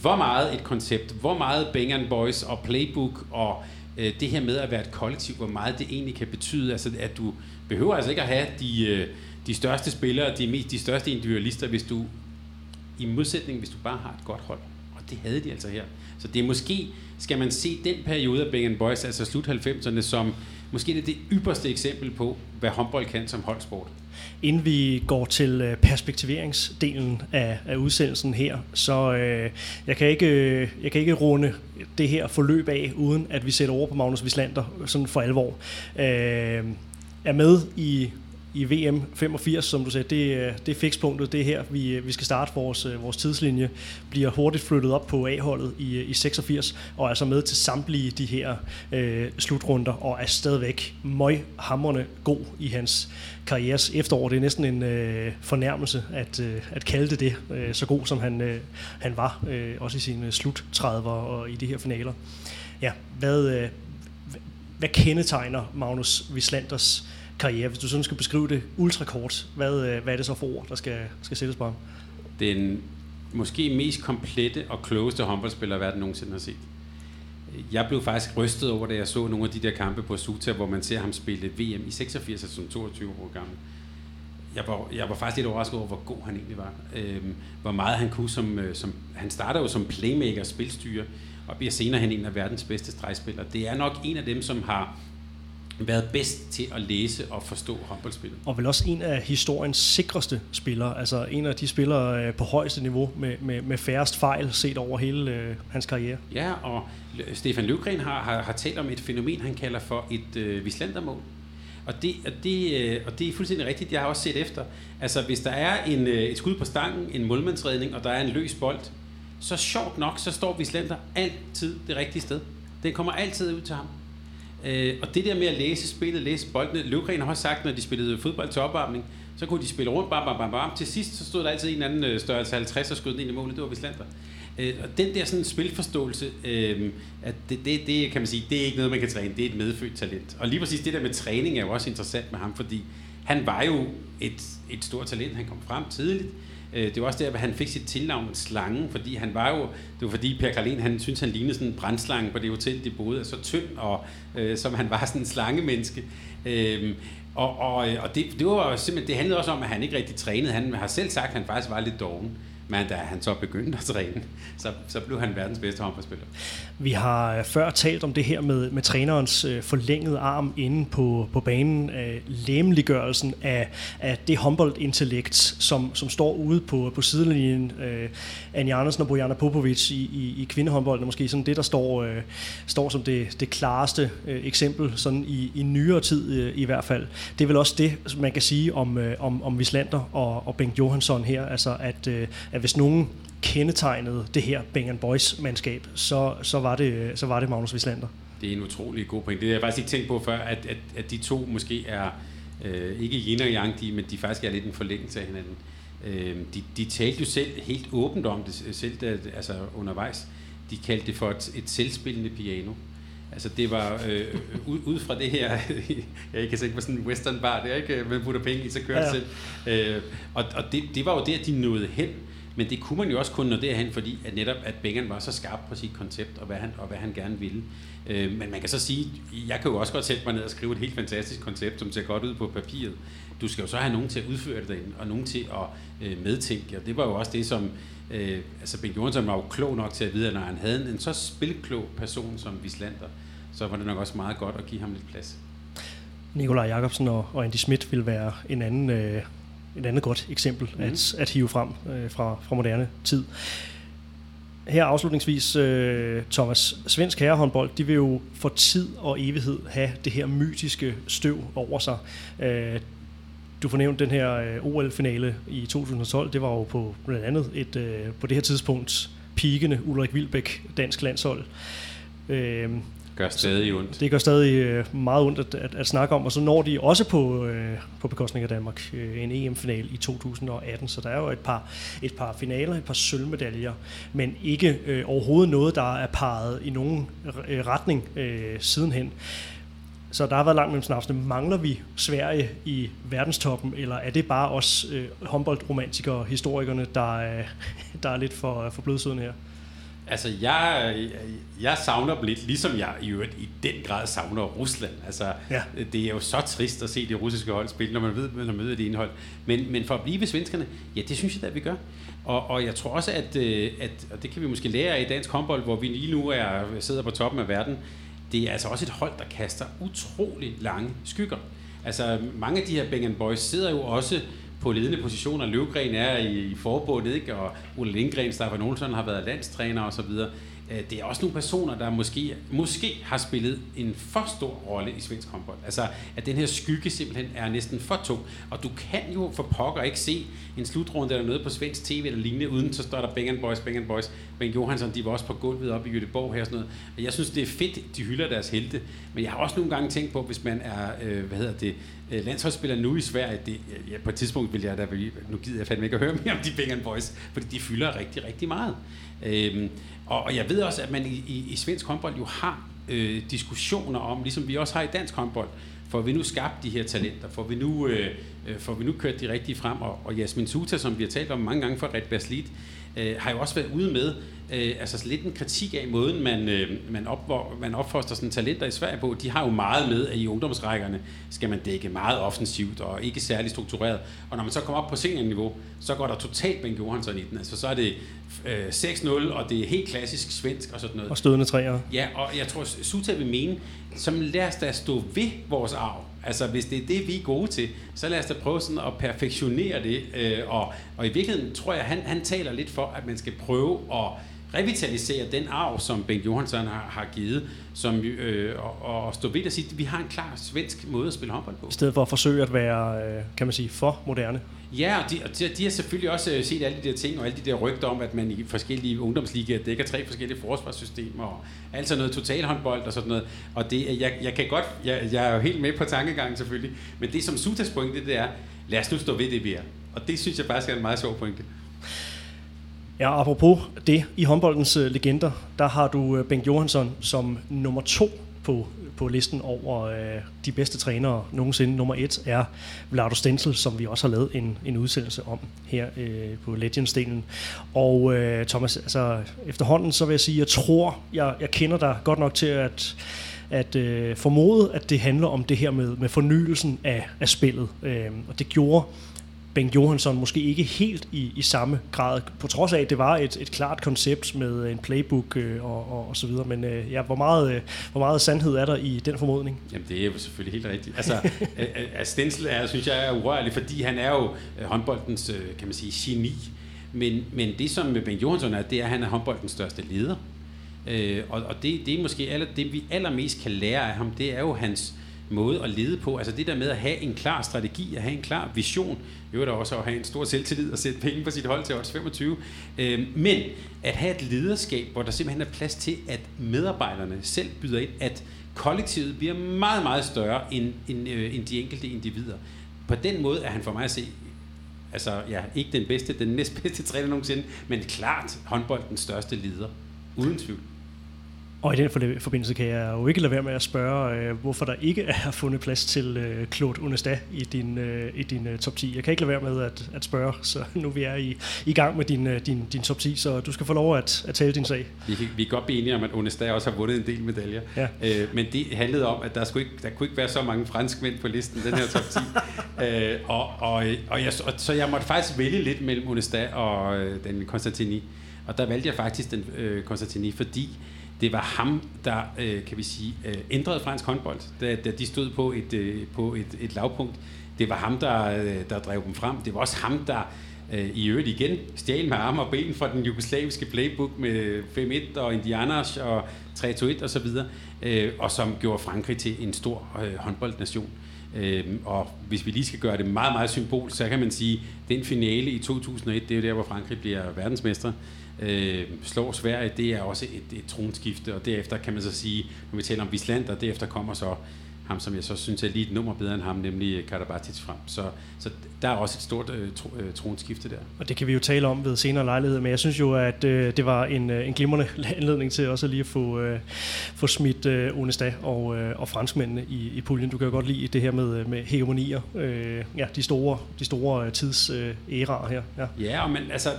hvor meget et koncept, hvor meget Bang Boys og Playbook og øh, det her med at være et kollektiv, hvor meget det egentlig kan betyde. Altså, at du behøver altså ikke at have de, øh, de største spillere, de, mest, de største individualister, hvis du i modsætning, hvis du bare har et godt hold. Og det havde de altså her. Så det er måske, skal man se den periode af Bang Boys, altså slut 90'erne, som måske det, er det ypperste eksempel på, hvad håndbold kan som holdsport. Inden vi går til øh, perspektiveringsdelen af, af udsendelsen her, så øh, jeg, kan ikke, øh, jeg kan ikke runde det her forløb af, uden at vi sætter over på Magnus Wislander øh, sådan for alvor. Øh, er med i i VM 85, som du sagde, det, øh, det er fikspunktet, det er her, vi, øh, vi skal starte vores, øh, vores tidslinje, bliver hurtigt flyttet op på A-holdet i, i 86, og er altså med til samtlige de her øh, slutrunder, og er stadigvæk møghamrende god i hans karrieres efterår. Det er næsten en øh, fornærmelse at, øh, at kalde det det, øh, så god som han, øh, han var, øh, også i sine sluttrædver og i de her finaler. Ja, hvad, øh, hvad kendetegner Magnus Vislanders karriere, hvis du sådan skal beskrive det ultrakort, hvad, øh, hvad er det så for ord, der skal, skal sættes på ham? Den måske mest komplette og klogeste håndboldspiller, verden nogensinde har set. Jeg blev faktisk rystet over, da jeg så nogle af de der kampe på Suta, hvor man ser ham spille VM i 86, altså som 22 år gammel. Jeg var, jeg var faktisk lidt overrasket over, hvor god han egentlig var. Øhm, hvor meget han kunne som, øh, som... Han starter jo som playmaker, spilstyre, og bliver senere hen en af verdens bedste stregspillere. Det er nok en af dem, som har været bedst til at læse og forstå håndboldspillet. Og vel også en af historiens sikreste spillere, altså en af de spillere øh, på højeste niveau med, med, med færrest fejl set over hele øh, hans karriere. Ja, og Stefan Løvgren har, har, har talt om et fænomen, han kalder for et øh, vislandermål. Og det, og, det, øh, og det er fuldstændig rigtigt, jeg har også set efter. Altså, hvis der er en, øh, et skud på stangen, en målmandsredning, og der er en løs bold, så sjovt nok, så står Vislander altid det rigtige sted. Den kommer altid ud til ham. Øh, og det der med at læse spillet, læse boldene, Løvgren har også sagt, når de spillede fodbold til opvarmning, så kunne de spille rundt, bam, bam, bam, bam. Til sidst så stod der altid en anden øh, størrelse 50 og skød den ind i målet, det var Vislander. Øh, og den der sådan spilforståelse, øh, at det, det, det, kan man sige, det er ikke noget, man kan træne, det er et medfødt talent. Og lige præcis det der med træning er jo også interessant med ham, fordi han var jo et, et stort talent, han kom frem tidligt, Øh, det var også der, at han fik sit tilnavn Slangen, fordi han var jo, det var fordi Per Karlin, han synes han lignede sådan en brændslange på det hotel, de boede, så tynd, og øh, som han var sådan en slangemenneske. Øh, og, og, øh, og det, det var simpelthen, det handlede også om, at han ikke rigtig trænede. Han har selv sagt, at han faktisk var lidt doven. Men da han så begyndte at træne, så, så blev han verdens bedste håndboldspiller. Vi har øh, før talt om det her med, med trænerens øh, forlængede arm inde på, på banen, øh, lemliggørelsen af, af det håndboldintellekt, som, som står ude på, på sidelinjen. Øh, Anja Andersen og Bojana Popovic i, i, i kvindehåndbold er måske sådan det, der står, øh, står som det, det klareste øh, eksempel sådan i, i nyere tid øh, i hvert fald. Det er vel også det, man kan sige om, øh, om, om Vislander og, og Bengt Johansson her, altså at, øh, at hvis nogen kendetegnede det her Bang Boys mandskab, så, så, var det, så var det Magnus Wislander. Det er en utrolig god point. Det har jeg faktisk ikke tænkt på før, at, at, at de to måske er øh, ikke yin og yang, de, men de faktisk er lidt en forlængelse af hinanden. Øh, de, de talte jo selv helt åbent om det, selv da, altså undervejs. De kaldte det for et, et selvspillende piano. Altså det var øh, ud, ud fra det her, jeg kan tænke på sådan en western bar, det er ikke, man putter penge i, så kører ja. det selv. Øh, og og det, det var jo at de nåede hen men det kunne man jo også kun nå derhen, fordi at netop at Bengen var så skarp på sit koncept, og hvad han, og hvad han gerne ville. Øh, men man kan så sige, jeg kan jo også godt sætte mig ned og skrive et helt fantastisk koncept, som ser godt ud på papiret. Du skal jo så have nogen til at udføre det derinde, og nogen til at øh, medtænke. Og det var jo også det, som øh, altså Ben Jørgensen var jo klog nok til at vide, at når han havde en så spilklog person som Vislander, så var det nok også meget godt at give ham lidt plads. Nikolaj Jakobsen og, og Andy Schmidt vil være en anden, øh, en andet godt eksempel mm. at, at hive frem øh, fra, fra moderne tid. Her afslutningsvis, øh, Thomas, svensk herrehåndbold, de vil jo for tid og evighed have det her mytiske støv over sig. Øh, du fornævnte den her øh, OL-finale i 2012, det var jo på blandt andet et, øh, på det her tidspunkt pikende Ulrik Vilbæk dansk landshold. Øh, gør stadig ondt. Det gør stadig øh, meget ondt at, at, at snakke om, og så når de også på, øh, på bekostning af Danmark øh, en EM-final i 2018, så der er jo et par, et par finaler, et par sølvmedaljer, men ikke øh, overhovedet noget, der er parret i nogen øh, retning øh, sidenhen. Så der har været langt mellem snapsene. Mangler vi Sverige i verdenstoppen, eller er det bare os øh, håndboldromantikere, historikerne, der, øh, der er lidt for, for blødsødende her? Altså, jeg, jeg savner dem lidt, ligesom jeg i øvrigt i den grad savner Rusland. Altså, ja. det er jo så trist at se det russiske hold spille, når man ved, når man møder det indhold. Men, men for at blive ved svenskerne, ja, det synes jeg da, vi gør. Og, og jeg tror også, at, øh, at og det kan vi måske lære af i dansk håndbold, hvor vi lige nu er, sidder på toppen af verden, det er altså også et hold, der kaster utrolig lange skygger. Altså, mange af de her Bang Boys sidder jo også på ledende positioner. Løvgren er i, i forbundet, ikke? og Ole Lindgren, Staffan Olsson har været landstræner osv. Øh, det er også nogle personer, der måske, måske har spillet en for stor rolle i svensk håndbold. Altså, at den her skygge simpelthen er næsten for tung. Og du kan jo for pokker ikke se en slutrunde eller noget på svensk tv eller lignende, uden så står der Bang Boys, Bang Boys. Men Johansson, de var også på gulvet op i Göteborg her og sådan noget. Og jeg synes, det er fedt, de hylder deres helte. Men jeg har også nogle gange tænkt på, hvis man er, øh, hvad hedder det, øh, landsholdsspiller nu i Sverige, det, ja, på et tidspunkt vil jeg da, nu gider jeg fandme ikke at høre mere om de Bang Boys, fordi de fylder rigtig, rigtig meget. Øhm, og, og jeg ved også, at man i, i, i svensk håndbold jo har øh, diskussioner om, ligesom vi også har i dansk håndbold, får vi nu skabt de her talenter, får vi nu, øh, øh får vi nu kørt de rigtige frem, og, og Jasmin Suta, som vi har talt om mange gange for Red Baslit, øh, har jo også været ude med øh, altså lidt en kritik af måden, man, øh, man, op, man opfoster sådan talenter i Sverige på. De har jo meget med, at i ungdomsrækkerne skal man dække meget offensivt og ikke særlig struktureret. Og når man så kommer op på seniorniveau, så går der totalt Ben Johansson i den. Altså så er det øh, 6-0, og det er helt klassisk svensk og sådan noget. Og stødende træer. Ja, og jeg tror, Suta vil mene, som lad os da stå ved vores arv. Altså, hvis det er det, vi er gode til, så lad os da prøve sådan at perfektionere det. Øh, og, og i virkeligheden tror jeg, han, han taler lidt for, at man skal prøve at revitalisere den arv, som Bengt Johansson har, har givet, som, øh, og, og stå ved at sige, at vi har en klar svensk måde at spille håndbold på. I stedet for at forsøge at være, øh, kan man sige, for moderne. Ja, og de, og de, de har selvfølgelig også øh, set alle de der ting, og alle de der rygter om, at man i forskellige ungdomsligaer dækker tre forskellige forsvarssystemer, og altså noget totalhåndbold og sådan noget. Og det, øh, jeg, jeg kan godt, jeg, jeg er jo helt med på tankegangen selvfølgelig, men det som Sutas pointe, det er, lad os nu stå ved det, vi er. Og det synes jeg faktisk er en meget sjov pointe. Ja, apropos det, i håndboldens øh, legender, der har du Bengt Johansson som nummer to på, på listen over øh, de bedste trænere nogensinde. Nummer et er Vlado Stensel, som vi også har lavet en, en udsendelse om her øh, på Legends-delen. Og øh, Thomas, altså efterhånden så vil jeg sige, jeg tror, jeg, jeg kender dig godt nok til at at øh, formode, at det handler om det her med, med fornyelsen af, af spillet. Øh, og det gjorde Bengt Johansson måske ikke helt i, i samme grad, på trods af, at det var et, et klart koncept med en playbook øh, og, og, og så videre. Men øh, ja, hvor, meget, øh, hvor meget sandhed er der i den formodning? Jamen, det er jo selvfølgelig helt rigtigt. Altså, øh, øh altså, Stensel er, synes jeg, er urørlig, fordi han er jo øh, håndboldens, øh, kan man sige, geni. Men, men det, som Bengt Johansson er, det er, at han er håndboldens største leder. Øh, og og det, det er måske aller, det, vi allermest kan lære af ham, det er jo hans måde at lede på. Altså det der med at have en klar strategi, at have en klar vision, jo der også at have en stor selvtillid og sætte penge på sit hold til odds 25. Øh, men at have et lederskab, hvor der simpelthen er plads til, at medarbejderne selv byder ind, at kollektivet bliver meget, meget større end, end, øh, end de enkelte individer. På den måde er han for mig at se altså ja, ikke den bedste, den næstbedste træner nogensinde, men klart håndboldens største leder. Uden tvivl. Og i den forbindelse kan jeg jo ikke lade være med at spørge, øh, hvorfor der ikke er fundet plads til øh, Claude Onesta i din, øh, i din top 10. Jeg kan ikke lade være med at, at spørge, så nu vi er i, i gang med din, din, din top 10, så du skal få lov at, at tale din sag. Vi, vi kan godt blive enige om, at Onesta også har vundet en del medaljer. Ja. Øh, men det handlede om, at der, skulle ikke, der kunne ikke være så mange franskmænd på listen, den her top 10. øh, og, og, og, jeg, og, så jeg måtte faktisk vælge lidt mellem Onesta og øh, den Konstantini. Og der valgte jeg faktisk den øh, Konstantini, fordi det var ham, der, øh, kan vi sige, øh, ændrede fransk håndbold, da, da de stod på et, øh, på et, et lavpunkt. Det var ham, der, øh, der drev dem frem. Det var også ham, der øh, i øvrigt igen stjal med arme og ben fra den jugoslaviske playbook med 5-1 og Indianers og 3-2-1 og så videre, øh, og som gjorde Frankrig til en stor øh, håndboldnation. Øh, og hvis vi lige skal gøre det meget, meget symbol, så kan man sige, at den finale i 2001, det er jo der, hvor Frankrig bliver verdensmester øh, slår Sverige, det er også et, et tronskifte, og derefter kan man så sige, når vi taler om Visland, og derefter kommer så ham, som jeg så synes er lige et nummer bedre end ham, nemlig Karabatic frem. Så, så der er også et stort øh, tro, øh, tronskifte der. Og det kan vi jo tale om ved senere lejlighed, men jeg synes jo, at øh, det var en, øh, en glimrende anledning til også lige at få, øh, få smidt øh, Onesta og, øh, og franskmændene i, i puljen. Du kan jo godt lide det her med, med hegemonier, øh, ja, de store, de store øh, tids øh, æraer her. Ja, ja og man, altså,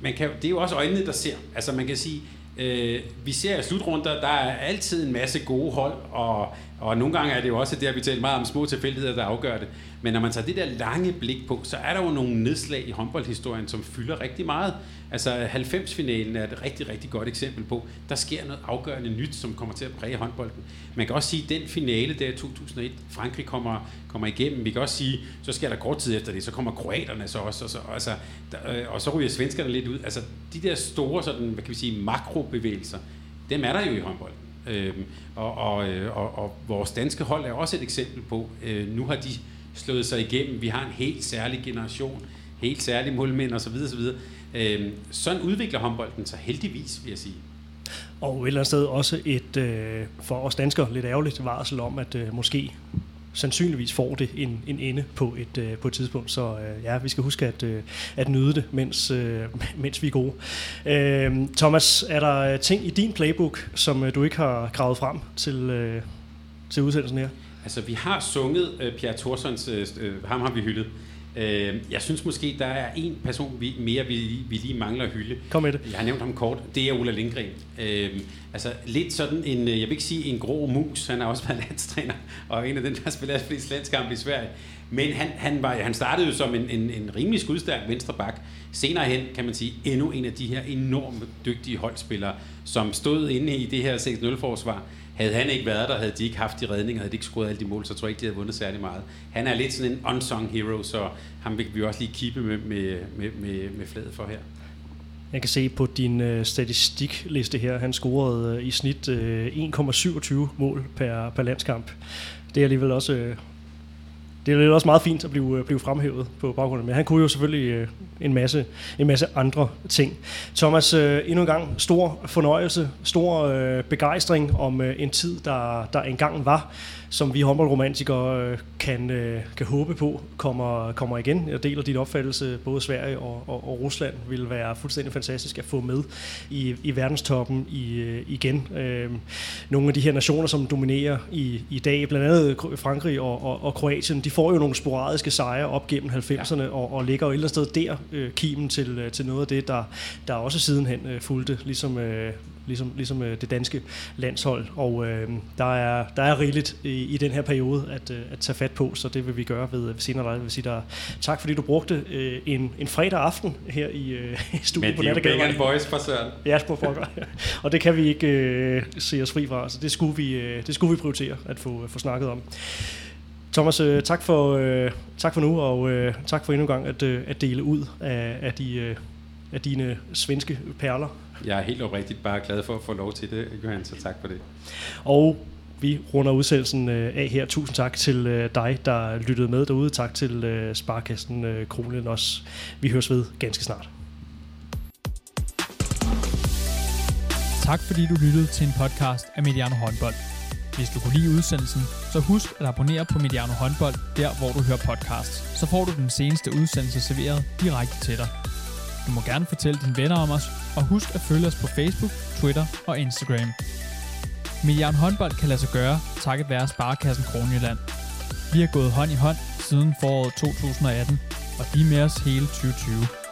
man kan, det er jo også øjnene, der ser. Altså man kan sige, øh, vi ser i slutrunder, der er altid en masse gode hold, og og nogle gange er det jo også der, vi taler meget om små tilfældigheder, der afgør det. Men når man tager det der lange blik på, så er der jo nogle nedslag i håndboldhistorien, som fylder rigtig meget. Altså 90-finalen er et rigtig, rigtig godt eksempel på, der sker noget afgørende nyt, som kommer til at præge håndbolden. Man kan også sige, at den finale der i 2001, Frankrig kommer, kommer igennem. Vi kan også sige, så sker der kort tid efter det, så kommer kroaterne så også, og så, altså, der, øh, og så ryger svenskerne lidt ud. Altså de der store sådan, hvad kan vi sige, makrobevægelser, dem er der jo i håndbolden. Øhm, og, og, øh, og, og vores danske hold er også et eksempel på, øh, nu har de slået sig igennem. Vi har en helt særlig generation, helt særlige målmænd osv. osv. Øhm, sådan udvikler håndbolden sig heldigvis, vil jeg sige. Og et eller andet sted også et, øh, for os danskere, lidt ærgerligt varsel om, at øh, måske sandsynligvis får det en, en ende på et, øh, på et tidspunkt. Så øh, ja, vi skal huske at, øh, at nyde det, mens, øh, mens vi er gode. Øh, Thomas, er der ting i din playbook, som øh, du ikke har gravet frem til, øh, til udsendelsen her? Altså, vi har sunget øh, Pierre Thorsons, øh, øh ham har vi hyldet. Øh, jeg synes måske, der er en person vi, mere, vi, vi lige mangler at hylde. Kom med det. Jeg har nævnt ham kort. Det er Ola Lindgren. Øh, altså lidt sådan en, jeg vil ikke sige en grå mus, han er også været landstræner, og en af dem, der spiller flest landskampe i Sverige. Men han, han, var, han startede jo som en, en, en rimelig skudstærk venstre bak. Senere hen, kan man sige, endnu en af de her enormt dygtige holdspillere, som stod inde i det her 6-0-forsvar havde han ikke været der, havde de ikke haft de redninger, havde de ikke scoret alle de mål, så tror jeg ikke, de havde vundet særlig meget. Han er lidt sådan en unsung hero, så ham vil vi også lige kippe med, med, med, med, med fladet for her. Jeg kan se på din øh, statistikliste her, han scorede øh, i snit øh, 1,27 mål per, per landskamp. Det er alligevel også øh, det er også meget fint at blive, øh, blive fremhævet på baggrunden, men han kunne jo selvfølgelig øh, en masse, en masse andre ting. Thomas, øh, endnu en gang stor fornøjelse, stor øh, begejstring om øh, en tid, der, der engang var som vi håndboldromantikere øh, kan, øh, kan håbe på kommer, kommer igen. Jeg deler din opfattelse, både Sverige og, og, og Rusland vil være fuldstændig fantastisk at få med i, i verdenstoppen i, øh, igen. nogle af de her nationer, som dominerer i, i dag, blandt andet Frankrig og, og, og Kroatien, de får jo nogle sporadiske sejre op gennem 90'erne ja. og, og ligger jo et eller andet sted der, kimen til, til noget af det, der, der også sidenhen fulgte, ligesom ligesom, ligesom øh, det danske landshold. Og øh, der, er, der er rigeligt i, i den her periode at, øh, at tage fat på, så det vil vi gøre ved, ved senere Jeg vil sige dig tak, fordi du brugte øh, en, en fredag aften her i, øh, i studiet på Nattergade. Men det er Boys fra Søren. Ja, på pokker. og det kan vi ikke øh, se os fri fra, så det skulle vi, øh, det skulle vi prioritere at få, få snakket om. Thomas, øh, tak, for, øh, tak for nu, og øh, tak for endnu en gang at, øh, at dele ud af, af, de, øh, af dine svenske perler. Jeg er helt oprigtigt bare glad for at få lov til det, Johan, så tak for det. Og vi runder udsendelsen øh, af her. Tusind tak til øh, dig, der lyttede med derude. Tak til øh, Sparkassen Kronen også. Vi høres ved ganske snart. Tak fordi du lyttede til en podcast af Mediano Håndbold. Hvis du kunne lide udsendelsen, så husk at abonnere på Mediano Håndbold, der hvor du hører podcasts. Så får du den seneste udsendelse serveret direkte til dig. Du må gerne fortælle dine venner om os, og husk at følge os på Facebook, Twitter og Instagram. Median håndbold kan lade sig gøre, takket være Sparkassen Kronjylland. Vi har gået hånd i hånd siden foråret 2018, og de er med os hele 2020.